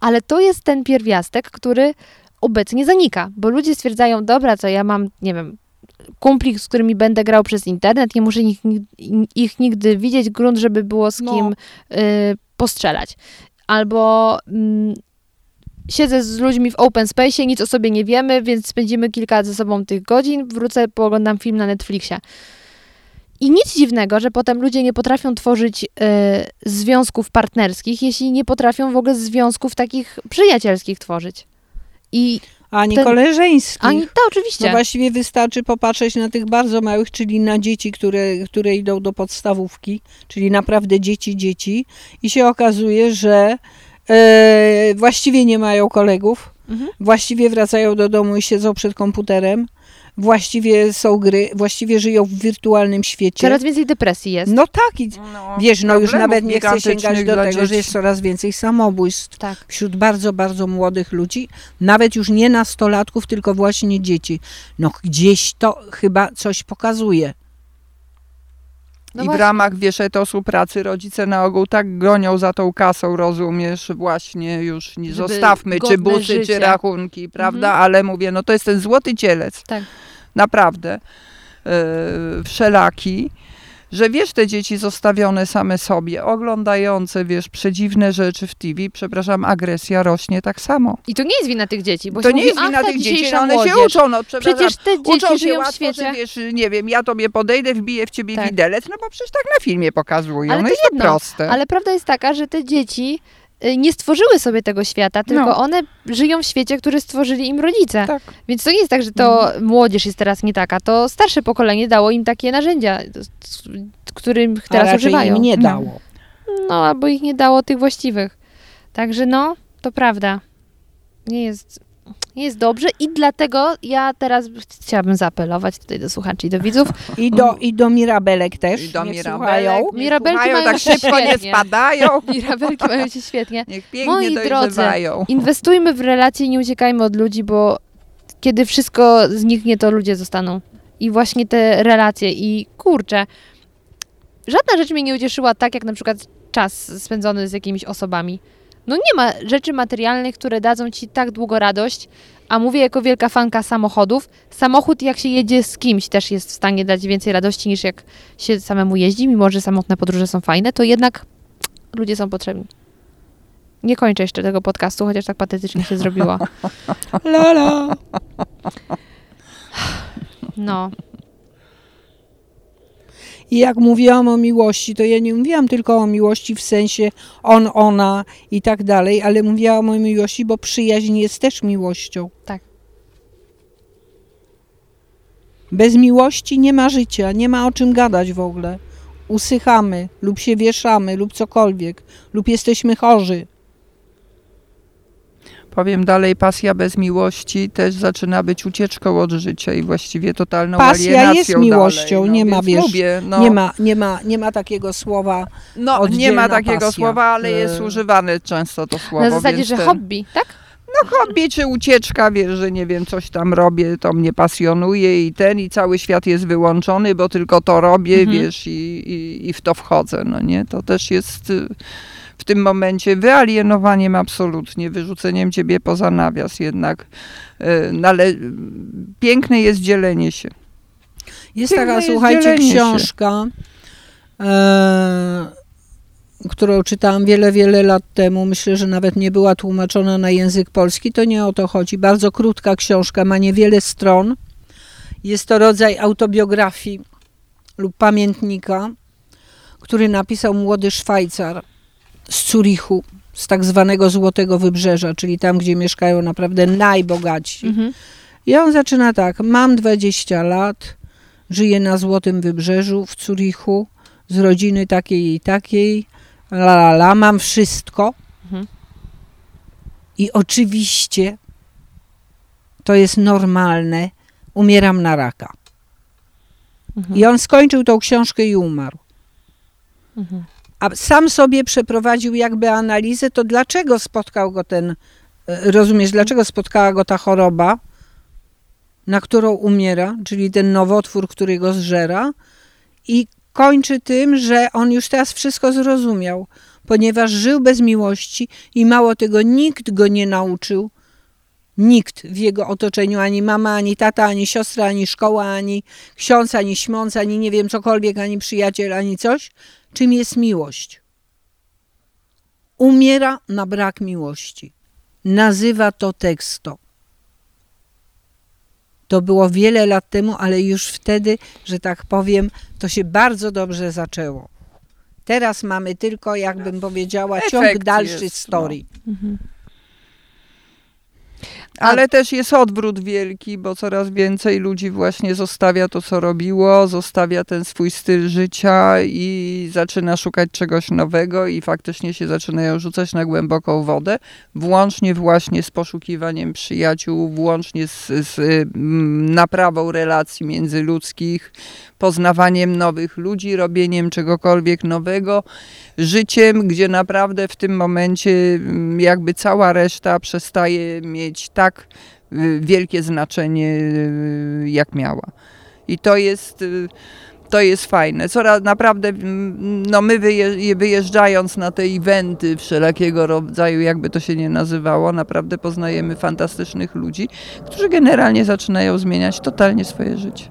Ale to jest ten pierwiastek, który obecnie zanika, bo ludzie stwierdzają, dobra, co ja mam, nie wiem, kumpli, z którymi będę grał przez internet, nie muszę ich, ich nigdy widzieć, grunt, żeby było z No. kim y, postrzelać. Albo mm, siedzę z ludźmi w open space, nic o sobie nie wiemy, więc spędzimy kilka ze sobą tych godzin, wrócę, pooglądam film na Netflixie. I nic dziwnego, że potem ludzie nie potrafią tworzyć e, związków partnerskich, jeśli nie potrafią w ogóle związków takich przyjacielskich tworzyć. I Ani Ten- koleżeńskich. ani to oczywiście. No właściwie wystarczy popatrzeć na tych bardzo małych, czyli na dzieci, które, które idą do podstawówki, czyli naprawdę dzieci, dzieci i się okazuje, że e, właściwie nie mają kolegów, Mhm. właściwie wracają do domu i siedzą przed komputerem, właściwie są gry, właściwie żyją w wirtualnym świecie. Coraz więcej depresji jest. No tak, i No, wiesz, no już nawet nie chcę sięgać do tego, że dzieci. jest coraz więcej samobójstw Tak. wśród bardzo, bardzo młodych ludzi, nawet już nie nastolatków, tylko właśnie dzieci. No gdzieś to chyba coś pokazuje. No I w właśnie. ramach, wiesz, etosu pracy rodzice na ogół tak gonią za tą kasą, rozumiesz, właśnie już nie Żeby zostawmy, czy busy, życie. czy rachunki, prawda, Mhm. ale mówię, no to jest ten złoty cielec, Tak. naprawdę, yy, wszelaki, że wiesz, te dzieci zostawione same sobie, oglądające, wiesz, przedziwne rzeczy w TV, przepraszam, agresja rośnie tak samo. I to nie jest wina tych dzieci, bo to nie mówi, jest wina "Ach, ta tych dzieci, dzisiejsza no one młodzież". się uczą, no przepraszam. Przecież te dzieci Uczą się żyją w łatwo, świecie. że wiesz, nie wiem, ja tobie podejdę, wbiję w ciebie Tak. widelec, no bo przecież tak na filmie pokazują, Ale no to jest to jedno, proste. Ale prawda jest taka, że te dzieci nie stworzyły sobie tego świata, tylko No. one żyją w świecie, który stworzyli im rodzice. Tak. Więc to nie jest tak, że to młodzież jest teraz nie taka, to starsze pokolenie dało im takie narzędzia, którym A teraz raczej używają. im nie No. dało. No, albo ich nie dało tych właściwych. Także no, to prawda. Nie jest, jest dobrze i dlatego ja teraz chciałabym zaapelować tutaj do słuchaczy i do widzów. I do, i do Mirabelek też. I do Mirabelek, Mirabelki słuchają, mają tak się szybko nie świetnie. spadają, Mirabelki mają się świetnie. niech pięknie Moi drodzy. Inwestujmy w relacje i nie uciekajmy od ludzi, bo kiedy wszystko zniknie, to ludzie zostaną. I właśnie te relacje i kurczę, żadna rzecz mnie nie ucieszyła tak, jak na przykład czas spędzony z jakimiś osobami. No nie ma rzeczy materialnych, które dadzą ci tak długo radość, a mówię jako wielka fanka samochodów. Samochód, jak się jedzie z kimś, też jest w stanie dać więcej radości niż jak się samemu jeździ, mimo że samotne podróże są fajne, to jednak ludzie są potrzebni. Nie kończę jeszcze tego podcastu, chociaż tak patetycznie się zrobiło. Lala. No, I jak mówiłam o miłości, to ja nie mówiłam tylko o miłości w sensie on, ona i tak dalej, ale mówiłam o miłości, bo przyjaźń jest też miłością. Tak. Bez miłości nie ma życia, nie ma o czym gadać w ogóle. Usychamy, lub się wieszamy, lub cokolwiek, lub jesteśmy chorzy. Powiem dalej, pasja bez miłości też zaczyna być ucieczką od życia i właściwie totalną Pasja alienacją jest miłością, dalej, no, nie ma, wiesz, Lubię, no, Nie, ma, nie, ma, nie ma takiego słowa. no, nie ma takiego pasja. słowa, ale jest E, używane często to słowo. na zasadzie, że ten- hobby, tak? No hobby czy ucieczka, wiesz, że nie wiem, coś tam robię, to mnie pasjonuje i ten, i cały świat jest wyłączony, bo tylko to robię, Mhm. wiesz, i, i, i w to wchodzę, no nie? To też jest y, w tym momencie wyalienowaniem absolutnie, wyrzuceniem ciebie poza nawias jednak. y, no ale piękne jest dzielenie się. Jest Piękne taka, jest słuchajcie, książka, e, którą czytałam wiele, wiele lat temu, myślę, że nawet nie była tłumaczona na język polski, to nie o to chodzi. Bardzo krótka książka, ma niewiele stron. Jest to rodzaj autobiografii lub pamiętnika, który napisał młody Szwajcar z Zurichu, z tak zwanego Złotego Wybrzeża, czyli tam, gdzie mieszkają naprawdę najbogatsi. Mhm. I on zaczyna tak, mam 20 lat, żyję na Złotym Wybrzeżu w Zurichu, z rodziny takiej i takiej, la la la, mam wszystko. Mhm. I oczywiście to jest normalne, umieram na raka. Mhm. I on skończył tą książkę i umarł. Mhm. A sam sobie przeprowadził jakby analizę, to dlaczego spotkał go ten, e, rozumiesz, dlaczego spotkała go ta choroba, na którą umiera, czyli ten nowotwór, który go zżera i kończy tym, że on już teraz wszystko zrozumiał, ponieważ żył bez miłości i mało tego, nikt go nie nauczył, nikt w jego otoczeniu, ani mama, ani tata, ani siostra, ani szkoła, ani ksiądz, ani śmąc, ani nie wiem cokolwiek, ani przyjaciel, ani coś, czym jest miłość. Umiera na brak miłości. Nazywa to teksto. To było wiele lat temu, ale już wtedy, że tak powiem, to się bardzo dobrze zaczęło. Teraz mamy tylko, jakbym powiedziała, ciąg Efekt dalszy jest, story. Ale też jest odwrót wielki, bo coraz więcej ludzi właśnie zostawia to, co robiło, zostawia ten swój styl życia i zaczyna szukać czegoś nowego i faktycznie się zaczynają rzucać na głęboką wodę, włącznie właśnie z poszukiwaniem przyjaciół, włącznie z, z mm, naprawą relacji międzyludzkich, poznawaniem nowych ludzi, robieniem czegokolwiek nowego, życiem, gdzie naprawdę w tym momencie mm, jakby cała reszta przestaje mieć tak y, wielkie znaczenie, y, jak miała. I to jest, y, to jest fajne. Coraz naprawdę, mm, no my wyje- wyjeżdżając na te eventy wszelakiego rodzaju, jakby to się nie nazywało, naprawdę poznajemy fantastycznych ludzi, którzy generalnie zaczynają zmieniać totalnie swoje życie.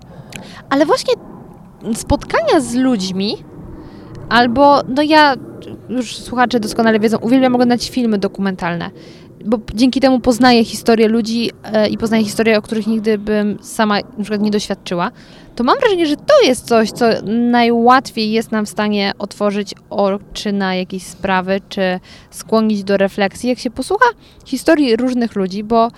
Ale właśnie spotkania z ludźmi, albo, no ja, już słuchacze doskonale wiedzą, uwielbiam oglądać filmy dokumentalne, bo dzięki temu poznaję historię ludzi e, i poznaję historie, o których nigdy bym sama na przykład nie doświadczyła, to mam wrażenie, że to jest coś, co najłatwiej jest nam w stanie otworzyć oczy na jakieś sprawy, czy skłonić do refleksji, jak się posłucha historii różnych ludzi, bo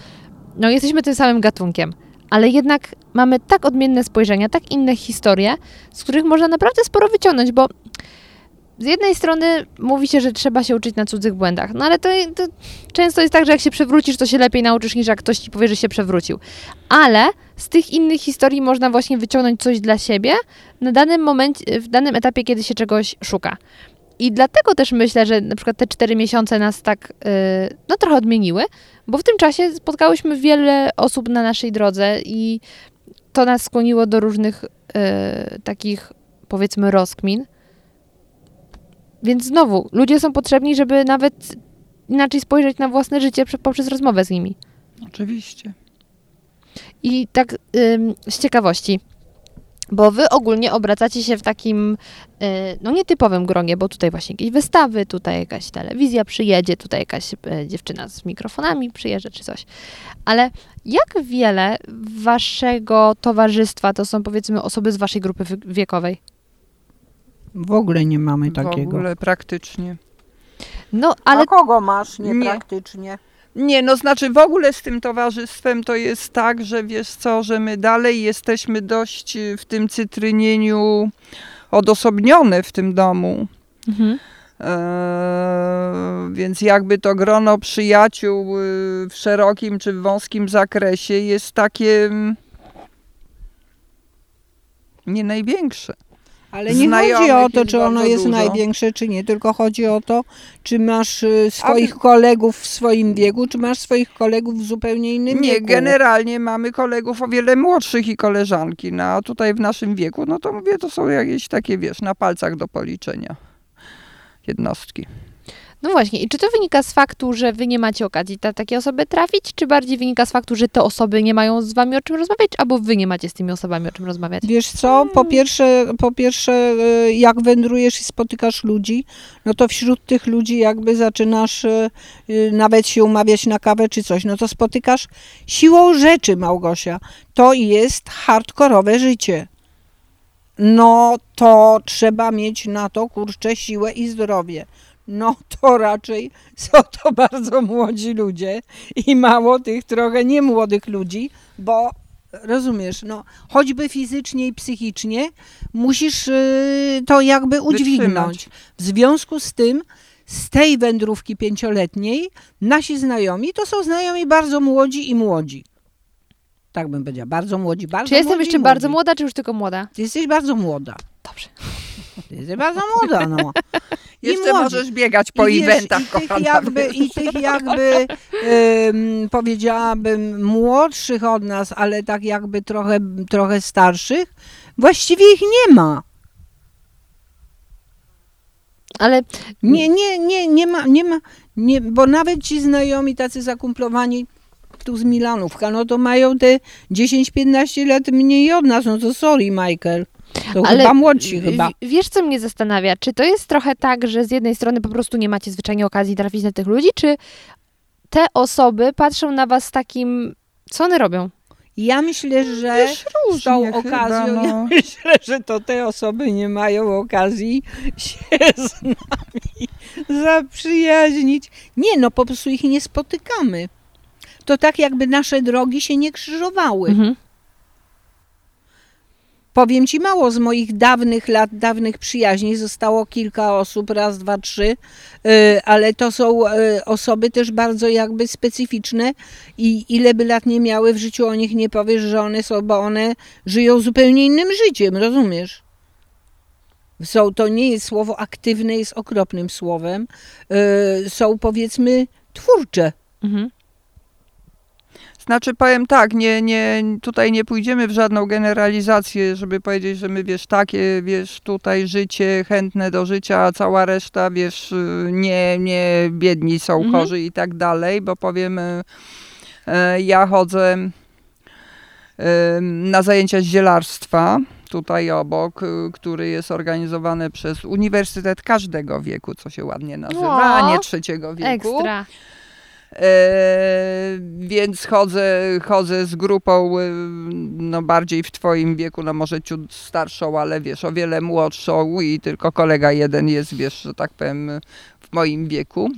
no, jesteśmy tym samym gatunkiem, ale jednak mamy tak odmienne spojrzenia, tak inne historie, z których można naprawdę sporo wyciągnąć, bo z jednej strony mówi się, że trzeba się uczyć na cudzych błędach, no ale to, to często jest tak, że jak się przewrócisz, to się lepiej nauczysz niż jak ktoś ci powie, że się przewrócił. Ale z tych innych historii można właśnie wyciągnąć coś dla siebie na danym momencie, w danym etapie, kiedy się czegoś szuka. I dlatego też myślę, że na przykład te cztery miesiące nas tak, yy, no trochę odmieniły, bo w tym czasie spotkałyśmy wiele osób na naszej drodze i to nas skłoniło do różnych yy, takich, powiedzmy, rozkmin. Więc znowu, ludzie są potrzebni, żeby nawet inaczej spojrzeć na własne życie prze- poprzez rozmowę z nimi. Oczywiście. I tak ym, z ciekawości, bo wy ogólnie obracacie się w takim, y, no nietypowym gronie, bo tutaj właśnie jakieś wystawy, tutaj jakaś telewizja przyjedzie, tutaj jakaś y, dziewczyna z mikrofonami przyjeżdża czy coś. Ale jak wiele waszego towarzystwa to są powiedzmy osoby z waszej grupy wiekowej? W ogóle nie mamy W takiego. ogóle praktycznie. No, ale A kogo masz Nie. niepraktycznie? Nie, no znaczy w ogóle z tym towarzystwem to jest tak, że wiesz co, że my dalej jesteśmy dość y, w tym cytrynieniu odosobnione w tym domu. mhm. Eee, więc jakby to grono przyjaciół y, w szerokim czy w wąskim zakresie jest takie mm, nie największe. Ale nie chodzi o to, czy ono jest dużo. największe, czy nie, tylko chodzi o to, czy masz y, swoich kolegów w swoim wieku, czy masz swoich kolegów w zupełnie innym Nie, wieku. generalnie mamy kolegów o wiele młodszych i koleżanki, no a tutaj w naszym wieku, no to mówię, to są jakieś takie, wiesz, na palcach do policzenia. jednostki. No właśnie, i czy to wynika z faktu, że wy nie macie okazji na takie osoby trafić, czy bardziej wynika z faktu, że te osoby nie mają z wami o czym rozmawiać, albo wy nie macie z tymi osobami o czym rozmawiać? Wiesz co, po pierwsze, po pierwsze, e, jak wędrujesz i spotykasz ludzi, no to wśród tych ludzi jakby zaczynasz e, e, nawet się umawiać na kawę czy coś, no to spotykasz siłą rzeczy, Małgosia. To jest hardkorowe życie. No to trzeba mieć na to, kurczę, siłę i zdrowie. No to raczej są to bardzo młodzi ludzie i mało tych trochę niemłodych ludzi, bo rozumiesz, no choćby fizycznie i psychicznie musisz y, to jakby udźwignąć. Wytrzymać. W związku z tym z tej wędrówki pięcioletniej nasi znajomi to są znajomi bardzo młodzi i młodzi. Tak bym powiedziała, bardzo młodzi, bardzo Czy jestem młodzi jeszcze i bardzo młodzi. młoda, czy już tylko młoda? Ty jesteś bardzo młoda. Dobrze. Ty jesteś bardzo młoda, no. I Jeszcze młodzi. możesz biegać po I wiesz, eventach, i tych kochana. jakby, I tych jakby, powiedziałabym, młodszych od nas, ale tak jakby trochę, trochę starszych, właściwie ich nie ma. Ale Nie, nie, nie, nie ma, nie ma, nie, bo nawet ci znajomi tacy zakumplowani tu z Milanówka, no to mają te 10-15 lat mniej od nas, no to sorry Michael. To Ale chyba młodsi chyba. w- wiesz, co mnie zastanawia? Czy to jest trochę tak, że z jednej strony po prostu nie macie zwyczajnie okazji trafić na tych ludzi, czy te osoby patrzą na was z takim, co one robią? Ja myślę, że Wiesz, z tą różnie chyba, okazją, ja no. myślę, że to te osoby nie mają okazji się z nami zaprzyjaźnić. Nie, no po prostu ich nie spotykamy. To tak jakby nasze drogi się nie krzyżowały. Mhm. Powiem ci mało z moich dawnych lat, dawnych przyjaźni. Zostało kilka osób, raz, dwa, trzy, y, ale to są y, osoby też bardzo jakby specyficzne i ile by lat nie miały w życiu, o nich nie powiesz, że one są, bo one żyją zupełnie innym życiem, rozumiesz? Są, to nie jest słowo aktywne, jest okropnym słowem. Y, są powiedzmy twórcze. Mhm. Znaczy powiem tak, nie, nie, tutaj nie pójdziemy w żadną generalizację, żeby powiedzieć, że my wiesz, takie, wiesz, tutaj życie chętne do życia, a cała reszta, wiesz, nie, nie, biedni są, Mhm. chorzy i tak dalej, bo powiem, y, y, ja chodzę y, na zajęcia z zielarstwa, tutaj obok, który jest organizowany przez Uniwersytet Każdego Wieku, co się ładnie nazywa, a O, nie trzeciego wieku. Ekstra. E, więc chodzę, chodzę z grupą, e, no bardziej w twoim wieku, no może ciut starszą, ale wiesz, o wiele młodszą i tylko kolega jeden jest, wiesz, że tak powiem, w moim wieku.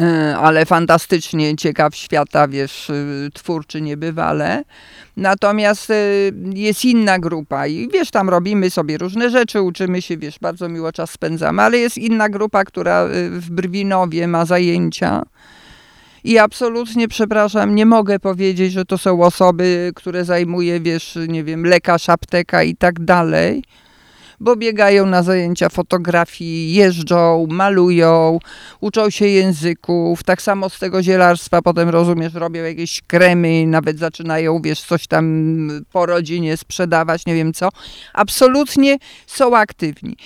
E, Ale fantastycznie ciekaw świata, wiesz, e, twórczy niebywale. Natomiast e, jest inna grupa i wiesz, tam robimy sobie różne rzeczy, uczymy się, wiesz, bardzo miło czas spędzamy, ale jest inna grupa, która e, w Brwinowie ma zajęcia. I absolutnie, przepraszam, nie mogę powiedzieć, że to są osoby, które zajmuje, wiesz, nie wiem, lekarz, apteka i tak dalej, bo biegają na zajęcia fotografii, jeżdżą, malują, uczą się języków, tak samo z tego zielarstwa, potem rozumiesz, robią jakieś kremy, nawet zaczynają, wiesz, coś tam po rodzinie sprzedawać, nie wiem co. Absolutnie są aktywni.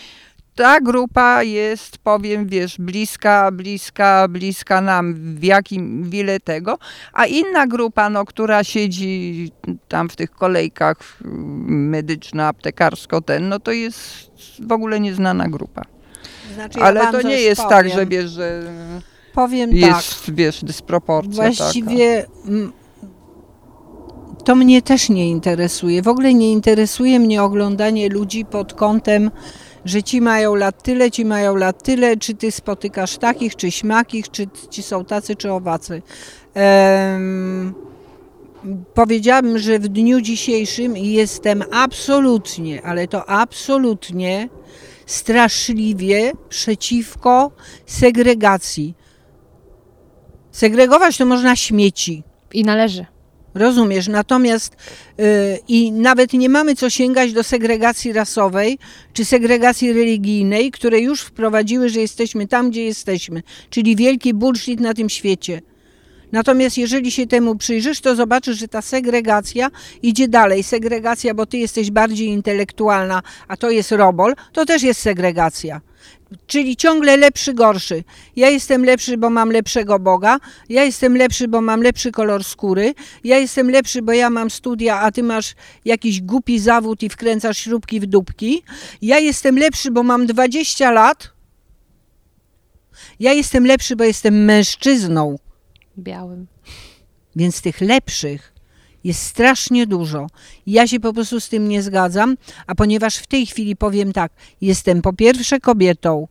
Ta grupa jest, powiem, wiesz, bliska, bliska, bliska nam w jakim, w ile tego, a inna grupa, no, która siedzi tam w tych kolejkach mm, medyczna, aptekarsko, ten, no to jest w ogóle nieznana grupa. Znaczy, ja Ale wam to nie jest powiem. tak, że wiesz, że Powiem tak. jest, wiesz, dysproporcja Właściwie mm, to mnie też nie interesuje. W ogóle nie interesuje mnie oglądanie ludzi pod kątem, że ci mają lat tyle, ci mają lat tyle, czy ty spotykasz takich, czy śmakich, czy ci są tacy, czy owacy. Em, powiedziałabym, że w dniu dzisiejszym jestem absolutnie, ale to absolutnie straszliwie przeciwko segregacji. Segregować to można śmieci. I należy. Rozumiesz, natomiast yy, i nawet nie mamy co sięgać do segregacji rasowej czy segregacji religijnej, które już wprowadziły, że jesteśmy tam, gdzie jesteśmy, czyli wielki bullshit na tym świecie. Natomiast jeżeli się temu przyjrzysz, to zobaczysz, że ta segregacja idzie dalej. Segregacja, bo ty jesteś bardziej intelektualna, a to jest robol, to też jest segregacja. Czyli ciągle lepszy, gorszy. Ja jestem lepszy, bo mam lepszego Boga. Ja jestem lepszy, bo mam lepszy kolor skóry. Ja jestem lepszy, bo ja mam studia, a ty masz jakiś głupi zawód i wkręcasz śrubki w dupki. Ja jestem lepszy, bo mam 20 lat. Ja jestem lepszy, bo jestem mężczyzną. Białym. Więc tych lepszych jest strasznie dużo. Ja się po prostu z tym nie zgadzam, a ponieważ w tej chwili powiem tak, jestem po pierwsze kobietą,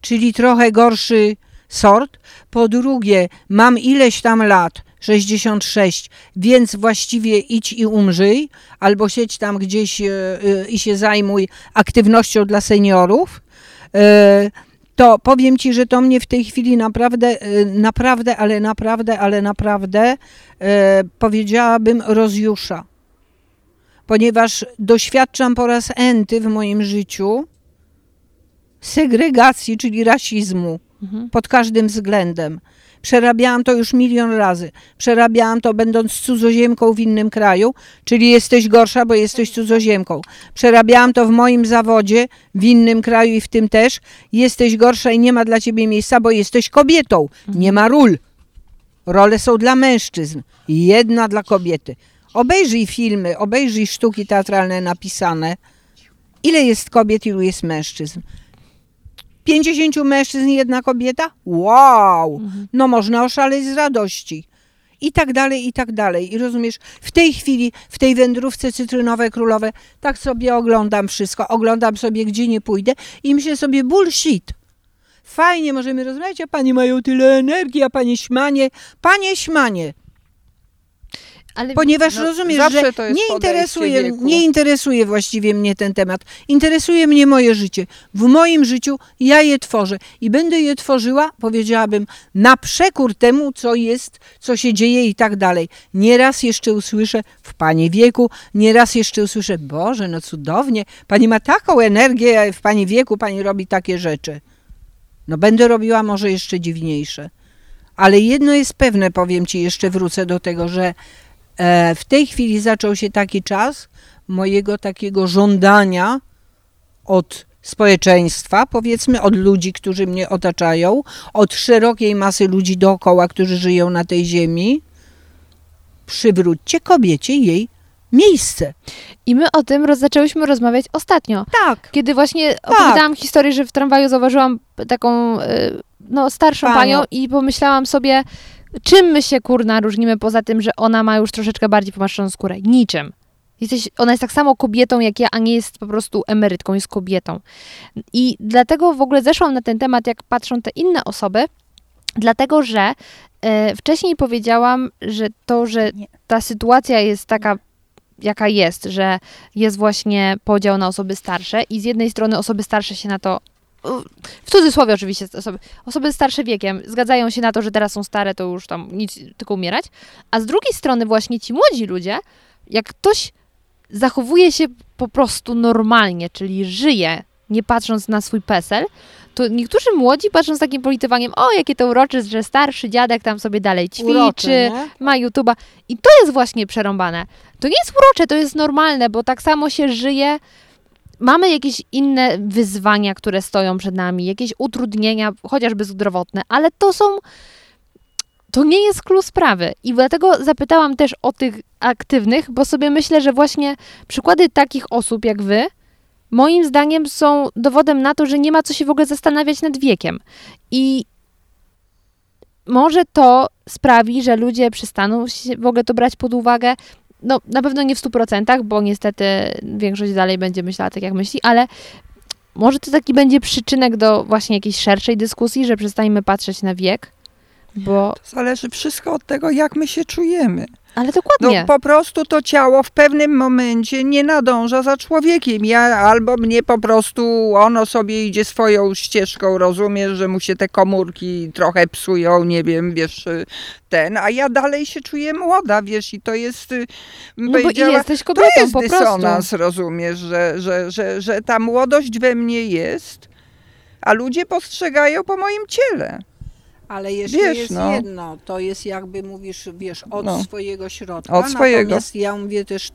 czyli trochę gorszy sort, po drugie mam ileś tam lat, 66, więc właściwie idź i umrzyj, albo siedź tam gdzieś e, e, i się zajmuj aktywnością dla seniorów. E, to powiem Ci, że to mnie w tej chwili naprawdę, e, naprawdę, ale naprawdę, ale naprawdę e, powiedziałabym rozjusza. Ponieważ doświadczam po raz enty w moim życiu segregacji, czyli rasizmu Mhm. pod każdym względem. Przerabiałam to już milion razy. Przerabiałam to będąc cudzoziemką w innym kraju, czyli jesteś gorsza, bo jesteś cudzoziemką. Przerabiałam to w moim zawodzie w innym kraju i w tym też. Jesteś gorsza i nie ma dla ciebie miejsca, bo jesteś kobietą. Nie ma ról. Role są dla mężczyzn, jedna dla kobiety. Obejrzyj filmy, obejrzyj sztuki teatralne napisane. Ile jest kobiet, ilu jest mężczyzn? 50 mężczyzn i jedna kobieta? Wow! No można oszaleć z radości. I tak dalej, i tak dalej. I rozumiesz, w tej chwili, w tej wędrówce cytrynowe królowe, tak sobie oglądam wszystko. Oglądam sobie, gdzie nie pójdę i myślę sobie, bullshit. Fajnie możemy rozmawiać, a panie mają tyle energii, a panie śmanie. Panie śmanie. Ale Ponieważ No, rozumiesz, że nie interesuje, wieku. nie interesuje właściwie mnie ten temat. Interesuje mnie moje życie. W moim życiu ja je tworzę i będę je tworzyła, powiedziałabym, na przekór temu, co jest, co się dzieje i tak dalej. Nieraz jeszcze usłyszę w Pani wieku, nieraz jeszcze usłyszę, Boże, no cudownie, Pani ma taką energię, w Pani wieku Pani robi takie rzeczy. No będę robiła może jeszcze dziwniejsze. Ale jedno jest pewne, powiem Ci, jeszcze wrócę do tego, że w tej chwili zaczął się taki czas mojego takiego żądania od społeczeństwa, powiedzmy od ludzi, którzy mnie otaczają, od szerokiej masy ludzi dookoła, którzy żyją na tej ziemi. Przywróćcie kobiecie jej miejsce. I my o tym roz, zaczęłyśmy rozmawiać ostatnio. Tak. Kiedy właśnie opowiadałam historię, że w tramwaju zauważyłam taką y, no, starszą Panią. panią i pomyślałam sobie, czym my się kurna różnimy poza tym, że ona ma już troszeczkę bardziej pomarszczoną skórę? Niczym. Jesteś, ona jest tak samo kobietą jak ja, a nie jest po prostu emerytką, jest kobietą. I dlatego w ogóle zeszłam na ten temat, jak patrzą te inne osoby, dlatego że e, wcześniej powiedziałam, że to, że ta sytuacja jest taka, jaka jest, że jest właśnie podział na osoby starsze i z jednej strony osoby starsze się na to w cudzysłowie oczywiście osoby, osoby starsze wiekiem zgadzają się na to, że teraz są stare, to już tam nic, tylko umierać, a z drugiej strony właśnie ci młodzi ludzie, jak ktoś zachowuje się po prostu normalnie, czyli żyje, nie patrząc na swój PESEL, to niektórzy młodzi patrzą z takim politywaniem, o jakie to urocze, że starszy dziadek tam sobie dalej ćwiczy, ma YouTube'a. I to jest właśnie przerąbane. To nie jest urocze, to jest normalne, bo tak samo się żyje. Mamy jakieś inne wyzwania, które stoją przed nami, jakieś utrudnienia, chociażby zdrowotne, ale to są. To nie jest klucz sprawy. I dlatego zapytałam też o tych aktywnych, bo sobie myślę, że właśnie przykłady takich osób jak wy, moim zdaniem są dowodem na to, że nie ma co się w ogóle zastanawiać nad wiekiem. I może to sprawi, że ludzie przestaną w ogóle to brać pod uwagę. No, na pewno nie w 100%, bo niestety większość dalej będzie myślała tak, jak myśli, ale może to taki będzie przyczynek do właśnie jakiejś szerszej dyskusji, że przestańmy patrzeć na wiek, bo... Zależy wszystko od tego, jak my się czujemy. Ale No dokładnie. po prostu to ciało w pewnym momencie nie nadąża za człowiekiem. Ja albo mnie po prostu ono sobie idzie swoją ścieżką, rozumiesz, że mu się te komórki trochę psują, nie wiem, wiesz, ten, a ja dalej się czuję młoda, wiesz, i to jest, y, No bo i jesteś to kobietą jest po prostu. dysonans, rozumiesz, że, że, że, że ta młodość we mnie jest, a ludzie postrzegają po moim ciele. Ale jeszcze Wiesz, jest no. jedno, to jest jakby mówisz, wiesz, od No. swojego środka. Od swojego. Natomiast ja mówię też,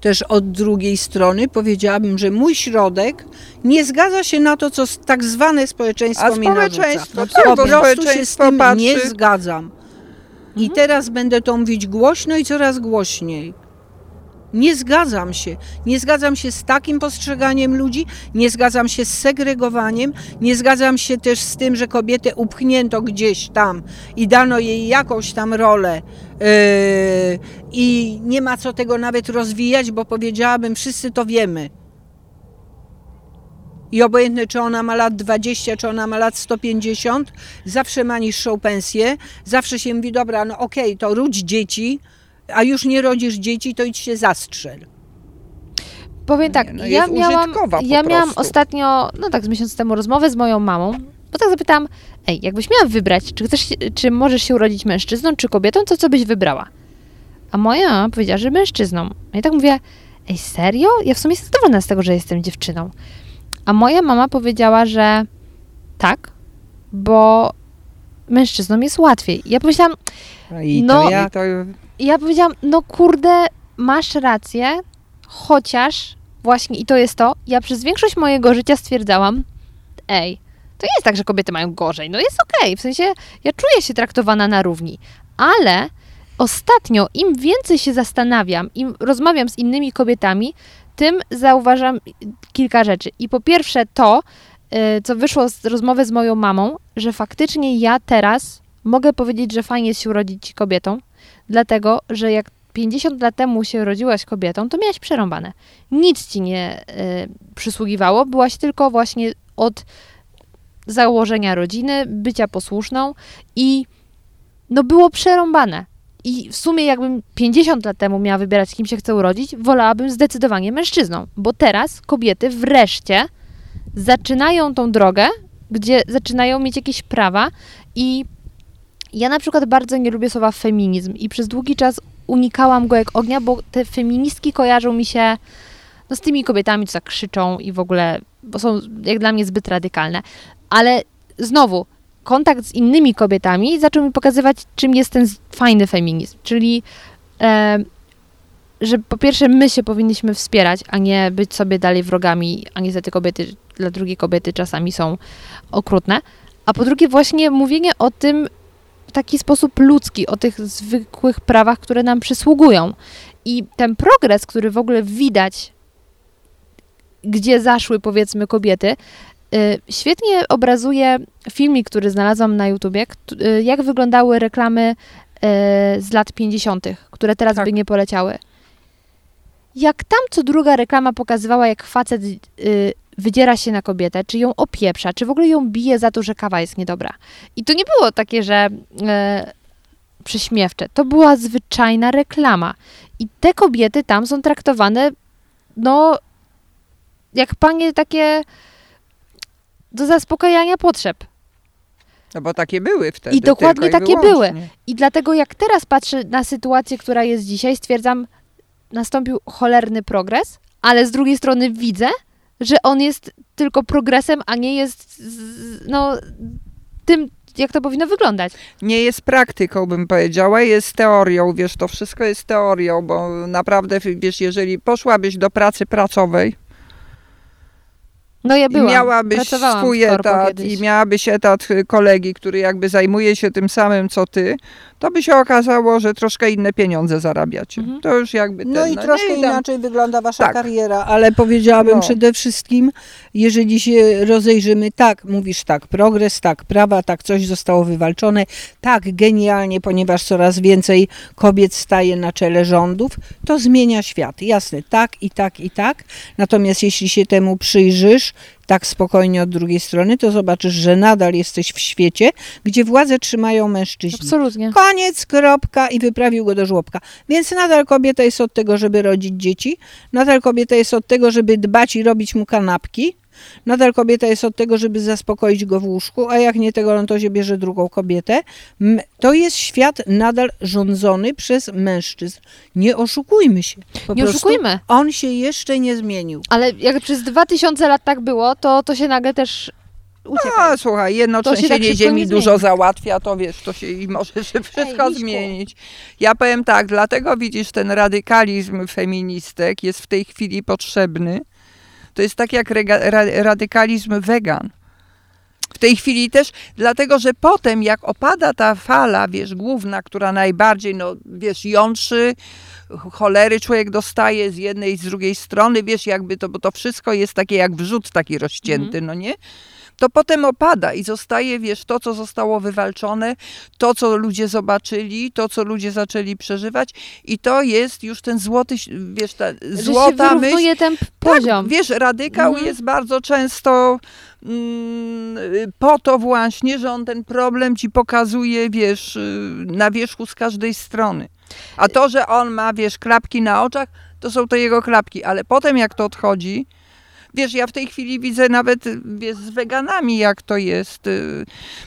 też od drugiej strony, powiedziałabym, że mój środek nie zgadza się na to, co tak zwane społeczeństwo A mi narzuca. społeczeństwo, Po tak, bo prostu się z tym patrzy- nie zgadzam. I teraz będę to mówić głośno i coraz głośniej. Nie zgadzam się. Nie zgadzam się z takim postrzeganiem ludzi, nie zgadzam się z segregowaniem, nie zgadzam się też z tym, że kobietę upchnięto gdzieś tam i dano jej jakąś tam rolę. Yy, I nie ma co tego nawet rozwijać, bo powiedziałabym, wszyscy to wiemy. I obojętne, czy ona ma lat 20, czy ona ma lat 150, zawsze ma niższą pensję, zawsze się mówi, dobra, no okej, to ródź dzieci, a już nie rodzisz dzieci, to idź się zastrzel. Powiem tak, Nie, no ja miałam, ja miałam ostatnio, no tak z miesiąc temu rozmowę z moją mamą, bo tak zapytałam, ej, jakbyś miała wybrać, czy, chcesz, czy możesz się urodzić mężczyzną, czy kobietą, to co byś wybrała? A moja mama powiedziała, że mężczyzną. Ja tak mówię, ej, serio? Ja w sumie jestem zadowolona z tego, że jestem dziewczyną. A moja mama powiedziała, że tak, bo mężczyznom jest łatwiej. Ja pomyślałam, I No. to ja to ja powiedziałam, no kurde, masz rację, chociaż właśnie i to jest to, ja przez większość mojego życia stwierdzałam, ej, to nie jest tak, że kobiety mają gorzej, no jest okej, w sensie ja czuję się traktowana na równi, ale ostatnio im więcej się zastanawiam, im rozmawiam z innymi kobietami, tym zauważam kilka rzeczy. I po pierwsze to, y, co wyszło z rozmowy z moją mamą, że faktycznie ja teraz mogę powiedzieć, że fajnie jest się urodzić kobietą, dlatego, że jak 50 lat temu się rodziłaś kobietą, to miałaś przerąbane. Nic ci nie y, przysługiwało, byłaś tylko właśnie od założenia rodziny, bycia posłuszną i no było przerąbane. I w sumie jakbym 50 lat temu miała wybierać, kim się chcę urodzić, wolałabym zdecydowanie mężczyzną, bo teraz kobiety wreszcie zaczynają tą drogę, gdzie zaczynają mieć jakieś prawa i ja na przykład bardzo nie lubię słowa feminizm i przez długi czas unikałam go jak ognia, bo te feministki kojarzą mi się no, z tymi kobietami, co tak krzyczą i w ogóle, bo są jak dla mnie zbyt radykalne. Ale znowu, kontakt z innymi kobietami zaczął mi pokazywać, czym jest ten fajny feminizm, czyli e, że po pierwsze my się powinniśmy wspierać, a nie być sobie dalej wrogami, a niestety kobiety dla drugiej kobiety czasami są okrutne. A po drugie właśnie mówienie o tym taki sposób ludzki, o tych zwykłych prawach, które nam przysługują. I ten progres, który w ogóle widać, gdzie zaszły powiedzmy kobiety, y, świetnie obrazuje filmik, który znalazłam na YouTubie, y, jak wyglądały reklamy y, z lat 50., które teraz Tak. by nie poleciały. Jak tam co druga reklama pokazywała, jak facet wydziera się na kobietę, czy ją opieprza, czy w ogóle ją bije za to, że kawa jest niedobra. I to nie było takie, że e, prześmiewcze. To była zwyczajna reklama. I te kobiety tam są traktowane, no, jak panie takie do zaspokajania potrzeb. No bo takie były wtedy. I dokładnie i takie były. I dlatego jak teraz patrzę na sytuację, która jest dzisiaj, stwierdzam, nastąpił cholerny progres, ale z drugiej strony widzę, że on jest tylko progresem, a nie jest no, tym, jak to powinno wyglądać. Nie jest praktyką, bym powiedziała, jest teorią, wiesz, to wszystko jest teorią, bo naprawdę, wiesz, jeżeli poszłabyś do pracy pracowej No ja byłam, i miałabyś pracowałam swój etat kiedyś. i miałabyś etat y, kolegi, który jakby zajmuje się tym samym, co ty, to by się okazało, że troszkę inne pieniądze zarabiacie. Mhm. To już jakby No ten, i troszkę nie, tam- inaczej wygląda wasza Tak. kariera, ale powiedziałabym No. przede wszystkim, jeżeli się rozejrzymy, tak, mówisz tak, progres, tak, prawa, tak, coś zostało wywalczone, tak, genialnie, ponieważ coraz więcej kobiet staje na czele rządów, to zmienia świat. Jasne, tak i tak i tak. Natomiast jeśli się temu przyjrzysz, tak spokojnie od drugiej strony, to zobaczysz, że nadal jesteś w świecie, gdzie władzę trzymają mężczyźni. Absolutnie. Koniec, kropka i wyprawił go do żłobka. Więc nadal kobieta jest od tego, żeby rodzić dzieci, nadal kobieta jest od tego, żeby dbać i robić mu kanapki, nadal kobieta jest od tego, żeby zaspokoić go w łóżku, a jak nie tego, no to się bierze drugą kobietę. To jest świat nadal rządzony przez mężczyzn. Nie oszukujmy się. Po Nie oszukujmy. On się jeszcze nie zmienił. Ale jak przez 2000 lat tak było, to, to się nagle też uciekaj. No, słuchaj, jedno To tak trzęsienie szybko ziemi dużo załatwia, to wiesz, to się i może się wszystko Miśku. zmienić. Ja powiem tak, dlatego widzisz, ten radykalizm feministek jest w tej chwili potrzebny. To jest tak jak radykalizm wegan. W tej chwili też, dlatego że potem jak opada ta fala, wiesz, główna, która najbardziej, no wiesz, jątrzy, cholery człowiek dostaje z jednej i z drugiej strony, wiesz, jakby to, bo to wszystko jest takie jak wrzód taki rozcięty, no nie? To potem opada i zostaje, wiesz, to, co zostało wywalczone, to, co ludzie zobaczyli, to, co ludzie zaczęli przeżywać i to jest już ten złoty, wiesz, ta Że złota się myśl. ten poziom. Tak, wiesz, radykał Mhm. jest bardzo często mm, po to właśnie, że on ten problem ci pokazuje, wiesz, na wierzchu z każdej strony. A to, że on ma, wiesz, klapki na oczach, to są to jego klapki, ale potem jak to odchodzi, wiesz, ja w tej chwili widzę nawet, wiesz, z weganami jak to jest. y,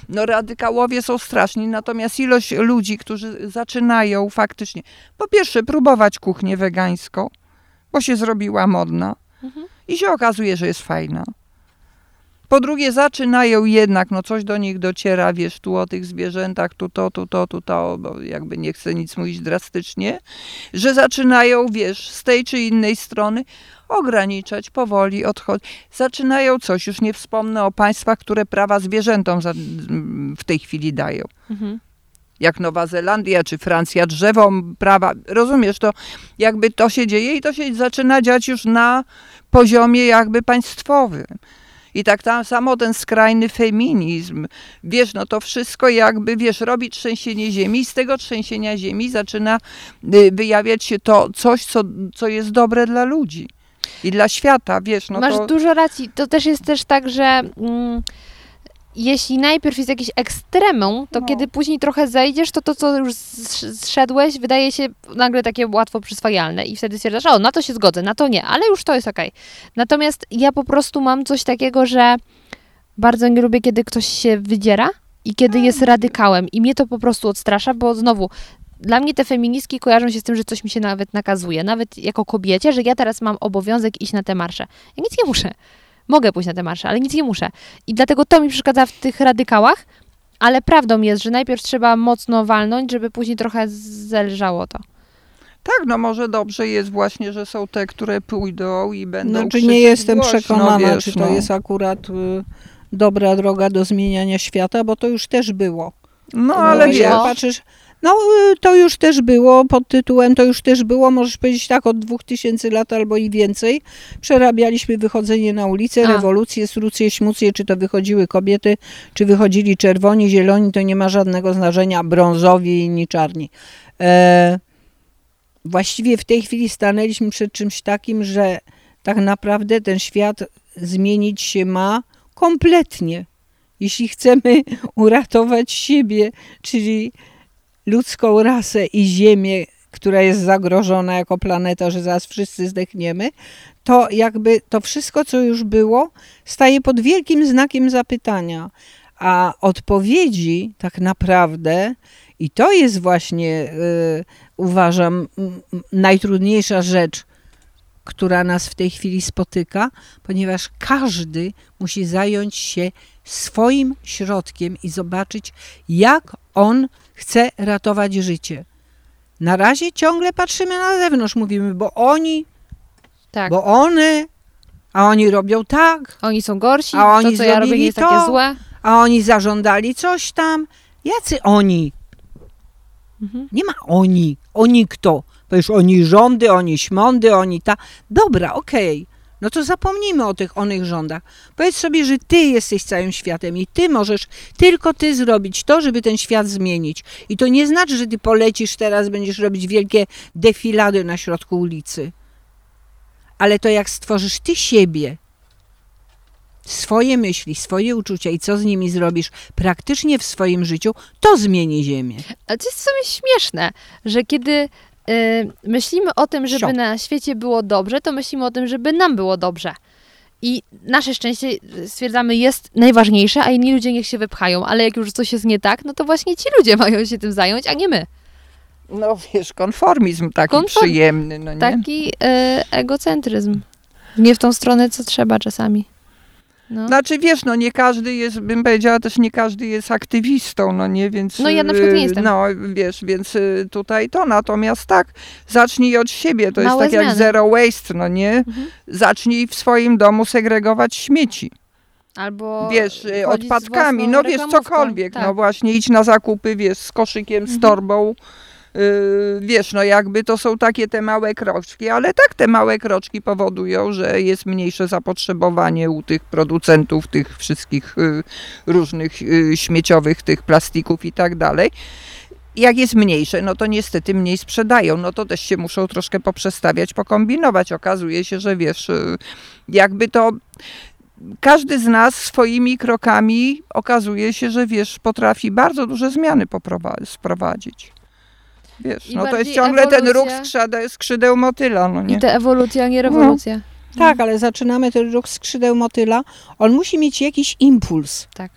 No radykałowie są straszni, natomiast ilość ludzi, którzy zaczynają faktycznie, po pierwsze, próbować kuchnię wegańską, bo się zrobiła modna i się okazuje, że jest fajna. Po drugie, zaczynają jednak, no coś do nich dociera, wiesz, tu o tych zwierzętach, tu to, tu to, tu to, bo jakby nie chcę nic mówić drastycznie, że zaczynają, wiesz, z tej czy innej strony ograniczać, powoli odchodzić. Zaczynają coś, już nie wspomnę o państwach, które prawa zwierzętom w tej chwili dają Mhm. jak Nowa Zelandia czy Francja, drzewo prawa. Rozumiesz, to jakby to się dzieje i to się zaczyna dziać już na poziomie jakby państwowym. I tak tam samo ten skrajny feminizm, wiesz, no to wszystko jakby, wiesz, robi trzęsienie ziemi i z tego trzęsienia ziemi zaczyna y, wyjawiać się to coś, co, co jest dobre dla ludzi i dla świata, wiesz, no Masz to... dużo racji. To też jest też tak, że mm, jeśli najpierw jest jakiś ekstremum, to No. kiedy później trochę zejdziesz, to to, co już zsz- zszedłeś, wydaje się nagle takie łatwo przyswajalne i wtedy stwierdzasz, o, na to się zgodzę, na to nie, ale już to jest okej. Natomiast ja po prostu mam coś takiego, że bardzo nie lubię, kiedy ktoś się wydziera i kiedy jest radykałem i mnie to po prostu odstrasza, bo znowu dla mnie te feministki kojarzą się z tym, że coś mi się nawet nakazuje, nawet jako kobiecie, że ja teraz mam obowiązek iść na te marsze. Ja nic nie muszę. Mogę pójść na te marsze, ale nic nie muszę. I dlatego to mi przeszkadza w tych radykałach, ale prawdą jest, że najpierw trzeba mocno walnąć, żeby później trochę zelżało to. Tak, no może dobrze jest właśnie, że są te, które pójdą i będą Znaczy krzyczeć nie jestem głośno, przekonana, wiesz, czy to no. jest akurat y, dobra droga do zmieniania świata, bo to już też było. No No, ale wiesz, wiesz, jak patrzysz, no y, to już też było pod tytułem, to już też było, możesz powiedzieć tak, od 2000 lat albo i więcej. Przerabialiśmy wychodzenie na ulicę, A. rewolucję, strucję, śmucję, czy to wychodziły kobiety, czy wychodzili czerwoni, zieloni, to nie ma żadnego znaczenia, brązowi i inni czarni. E, właściwie w tej chwili stanęliśmy przed czymś takim, że tak naprawdę ten świat zmienić się ma kompletnie. Jeśli chcemy uratować siebie, czyli ludzką rasę i Ziemię, która jest zagrożona jako planeta, że zaraz wszyscy zdechniemy, to jakby to wszystko, co już było, staje pod wielkim znakiem zapytania. A odpowiedzi tak naprawdę, i to jest właśnie, y, uważam, najtrudniejsza rzecz, która nas w tej chwili spotyka, ponieważ każdy musi zająć się swoim środkiem i zobaczyć, jak on chce ratować życie. Na razie ciągle patrzymy na zewnątrz, mówimy, bo oni, Tak. bo one, a oni robią tak, Oni są gorsi, A oni to co ja robię nie jest to. takie złe. a oni zażądali coś tam. Jacy oni? Mhm. Nie ma oni. Oni kto? Powiesz, oni rządy, oni śmądy, oni ta. Dobra, okej. No to zapomnijmy o tych onych rządach. Powiedz sobie, że ty jesteś całym światem i ty możesz tylko ty zrobić to, żeby ten świat zmienić. I to nie znaczy, że ty polecisz teraz, będziesz robić wielkie defilady na środku ulicy. Ale to jak stworzysz ty siebie, swoje myśli, swoje uczucia i co z nimi zrobisz praktycznie w swoim życiu, to zmieni Ziemię. Ale to jest w sumie śmieszne, że kiedy myślimy o tym, żeby na świecie było dobrze, to myślimy o tym, żeby nam było dobrze. I nasze szczęście, y, stwierdzamy, jest najważniejsze, a inni ludzie niech się wypchają. Ale jak już coś jest nie tak, no to właśnie ci ludzie mają się tym zająć, a nie my. no wiesz, konformizm taki Konform- przyjemny, no nie? Taki y, egocentryzm. Nie w tą stronę, co trzeba czasami. No. Znaczy wiesz, no nie każdy jest, bym powiedziała też nie każdy jest aktywistą, no nie, więc... No ja na przykład nie y, jestem. No wiesz, więc y, tutaj to, natomiast tak, zacznij od siebie, to Małe jest tak jak zmiany. zero waste, no nie? Mhm. Zacznij w swoim domu segregować śmieci, Albo wiesz, y, odpadkami, no wiesz, cokolwiek, Tak. no właśnie, idź na zakupy, wiesz, z koszykiem, z Mhm. torbą, y, wiesz, no jakby to są takie te małe kroczki, ale tak te małe kroczki powodują, że jest mniejsze zapotrzebowanie u tych producentów tych wszystkich y, różnych y, śmieciowych tych plastików i tak dalej. Jak jest mniejsze, no to niestety mniej sprzedają, no to też się muszą troszkę poprzestawiać, pokombinować. Okazuje się, że wiesz, y, jakby to każdy z nas swoimi krokami okazuje się, że wiesz, potrafi bardzo duże zmiany sprowadzić. Wiesz, I no to jest ciągle ten ruch ewolucja- skrzydeł, skrzydeł motyla, no nie? I to ewolucja, a nie rewolucja. Tak, ale zaczynamy ten ruch skrzydeł motyla. On musi mieć jakiś impuls. Tak.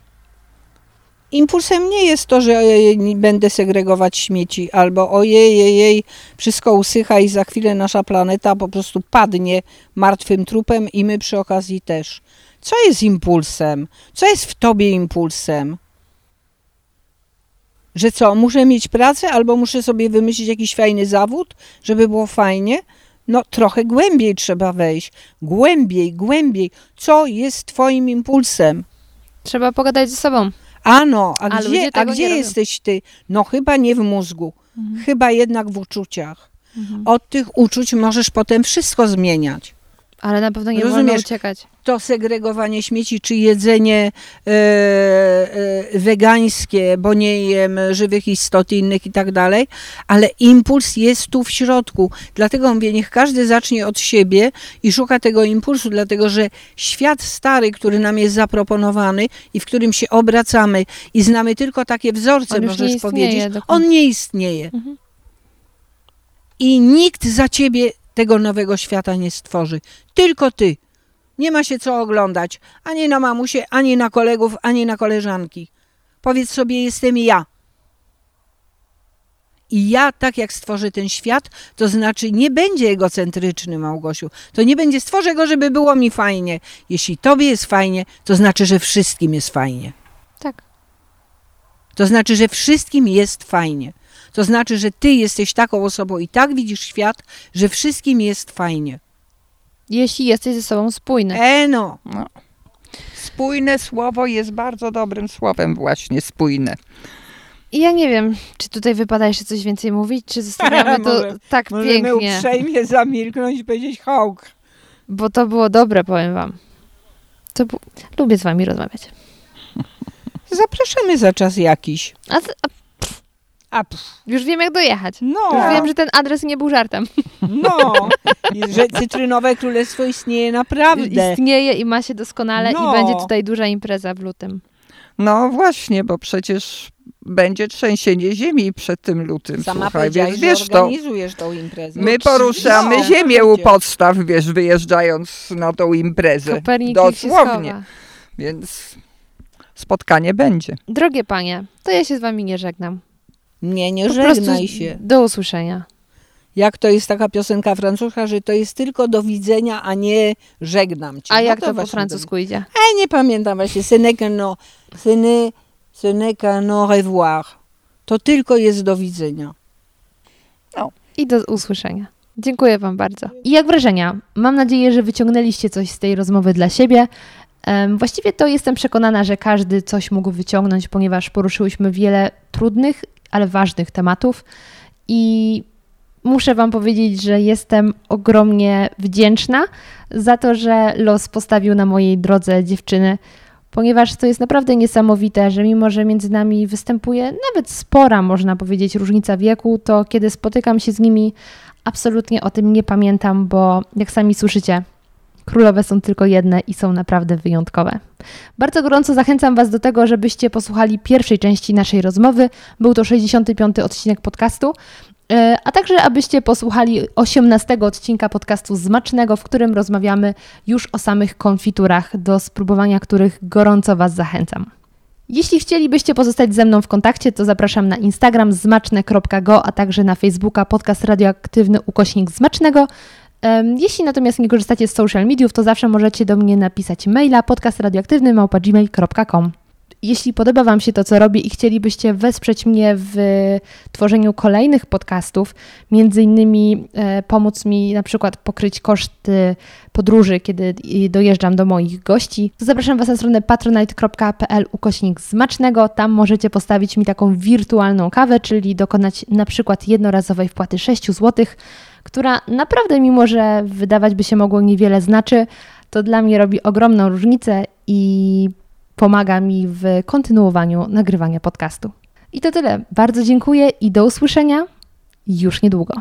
Impulsem nie jest to, że ojej, będę segregować śmieci, albo ojej, jej, jej, wszystko usycha i za chwilę nasza planeta po prostu padnie martwym trupem i my przy okazji też. Co jest impulsem? Co jest w tobie impulsem? Że co, muszę mieć pracę albo muszę sobie wymyślić jakiś fajny zawód, żeby było fajnie? No trochę głębiej trzeba wejść. Głębiej, głębiej. Co jest twoim impulsem? Trzeba pogadać ze sobą. Ano, a, A gdzie, a gdzie jesteś ty? No chyba nie w mózgu, chyba jednak w uczuciach. Mhm. Od tych uczuć możesz potem wszystko zmieniać. Ale na pewno nie wolno Rozumiesz? uciekać. To segregowanie śmieci, czy jedzenie e, e, wegańskie, bo nie jem żywych istot innych i tak dalej, ale impuls jest tu w środku. Dlatego mówię, niech każdy zacznie od siebie i szuka tego impulsu, dlatego że świat stary, który nam jest zaproponowany i w którym się obracamy i znamy tylko takie wzorce, On możesz istnieje powiedzieć, on nie istnieje. Mhm. I nikt za ciebie tego nowego świata nie stworzy. Tylko ty. Nie ma się co oglądać ani na mamusie, ani na kolegów, ani na koleżanki. Powiedz sobie, jestem ja. I ja, tak jak stworzę ten świat, to znaczy nie będzie egocentryczny, Małgosiu. To nie będzie, stworzę go, żeby było mi fajnie. Jeśli tobie jest fajnie, to znaczy, że wszystkim jest fajnie. Tak. To znaczy, że wszystkim jest fajnie. To znaczy, że ty jesteś taką osobą i tak widzisz świat, że wszystkim jest fajnie. Jeśli jesteś ze sobą spójny. E no. Spójne słowo jest bardzo dobrym słowem właśnie, spójne. I ja nie wiem, czy tutaj wypada jeszcze coś więcej mówić, czy zostawiamy to Może- tak pięknie. uprzejmie zamilknąć i powiedzieć hołk. Bo to było dobre, powiem wam. To bu- Lubię z wami rozmawiać. Zapraszamy za czas jakiś. A, z- a A pff, już wiem, jak dojechać. no, Już wiem, że ten adres nie był żartem. no. I że cytrynowe królestwo istnieje naprawdę. Istnieje i ma się doskonale No. i będzie tutaj duża impreza w lutym. No właśnie, bo przecież będzie trzęsienie ziemi przed tym lutym. Sama Słuchaj, więc wiesz to. organizujesz tą imprezę. My poruszamy No, ziemię u podstaw, wiesz, wyjeżdżając na tą imprezę. Kopernik Dosłownie. Więc spotkanie będzie. Drogie panie, to ja się z wami nie żegnam. Nie, nie Po żegnaj się. do usłyszenia. Jak to jest taka piosenka francuska, że to jest tylko do widzenia, a nie żegnam cię. A No jak to po właśnie francusku idzie? Ej, nie pamiętam właśnie. Ce n'est qu'un no, n'est qu'un au revoir. To tylko jest do widzenia. I do usłyszenia. Dziękuję Wam bardzo. I jak wrażenia? Mam nadzieję, że wyciągnęliście coś z tej rozmowy dla siebie. Właściwie to jestem przekonana, że każdy coś mógł wyciągnąć, ponieważ poruszyłyśmy wiele trudnych, ale ważnych tematów. I muszę Wam powiedzieć, że jestem ogromnie wdzięczna za to, że los postawił na mojej drodze dziewczyny, ponieważ to jest naprawdę niesamowite, że mimo, że między nami występuje nawet spora, można powiedzieć, różnica wieku, to kiedy spotykam się z nimi, absolutnie o tym nie pamiętam, bo jak sami słyszycie, królowe są tylko jedne i są naprawdę wyjątkowe. Bardzo gorąco zachęcam Was do tego, żebyście posłuchali pierwszej części naszej rozmowy. Był to 65. odcinek podcastu. E, A także, abyście posłuchali 18 odcinka podcastu Zmacznego, w którym rozmawiamy już o samych konfiturach, do spróbowania których gorąco Was zachęcam. Jeśli chcielibyście pozostać ze mną w kontakcie, to zapraszam na Instagram zmaczne.go, a także na Facebooka podcast radioaktywny ukośnik zmacznego. Jeśli natomiast nie korzystacie z social mediów, to zawsze możecie do mnie napisać maila podcastradioaktywny.gmail.com Jeśli podoba Wam się to, co robię i chcielibyście wesprzeć mnie w tworzeniu kolejnych podcastów, między innymi e, pomóc mi na przykład pokryć koszty podróży, kiedy dojeżdżam do moich gości, to zapraszam Was na stronę patronite.pl ukośnik smacznego. Tam możecie postawić mi taką wirtualną kawę, czyli dokonać na przykład jednorazowej wpłaty 6 zł, która naprawdę, mimo że wydawać by się mogło niewiele znaczy, to dla mnie robi ogromną różnicę i pomaga mi w kontynuowaniu nagrywania podcastu. I to tyle. Bardzo dziękuję i do usłyszenia już niedługo.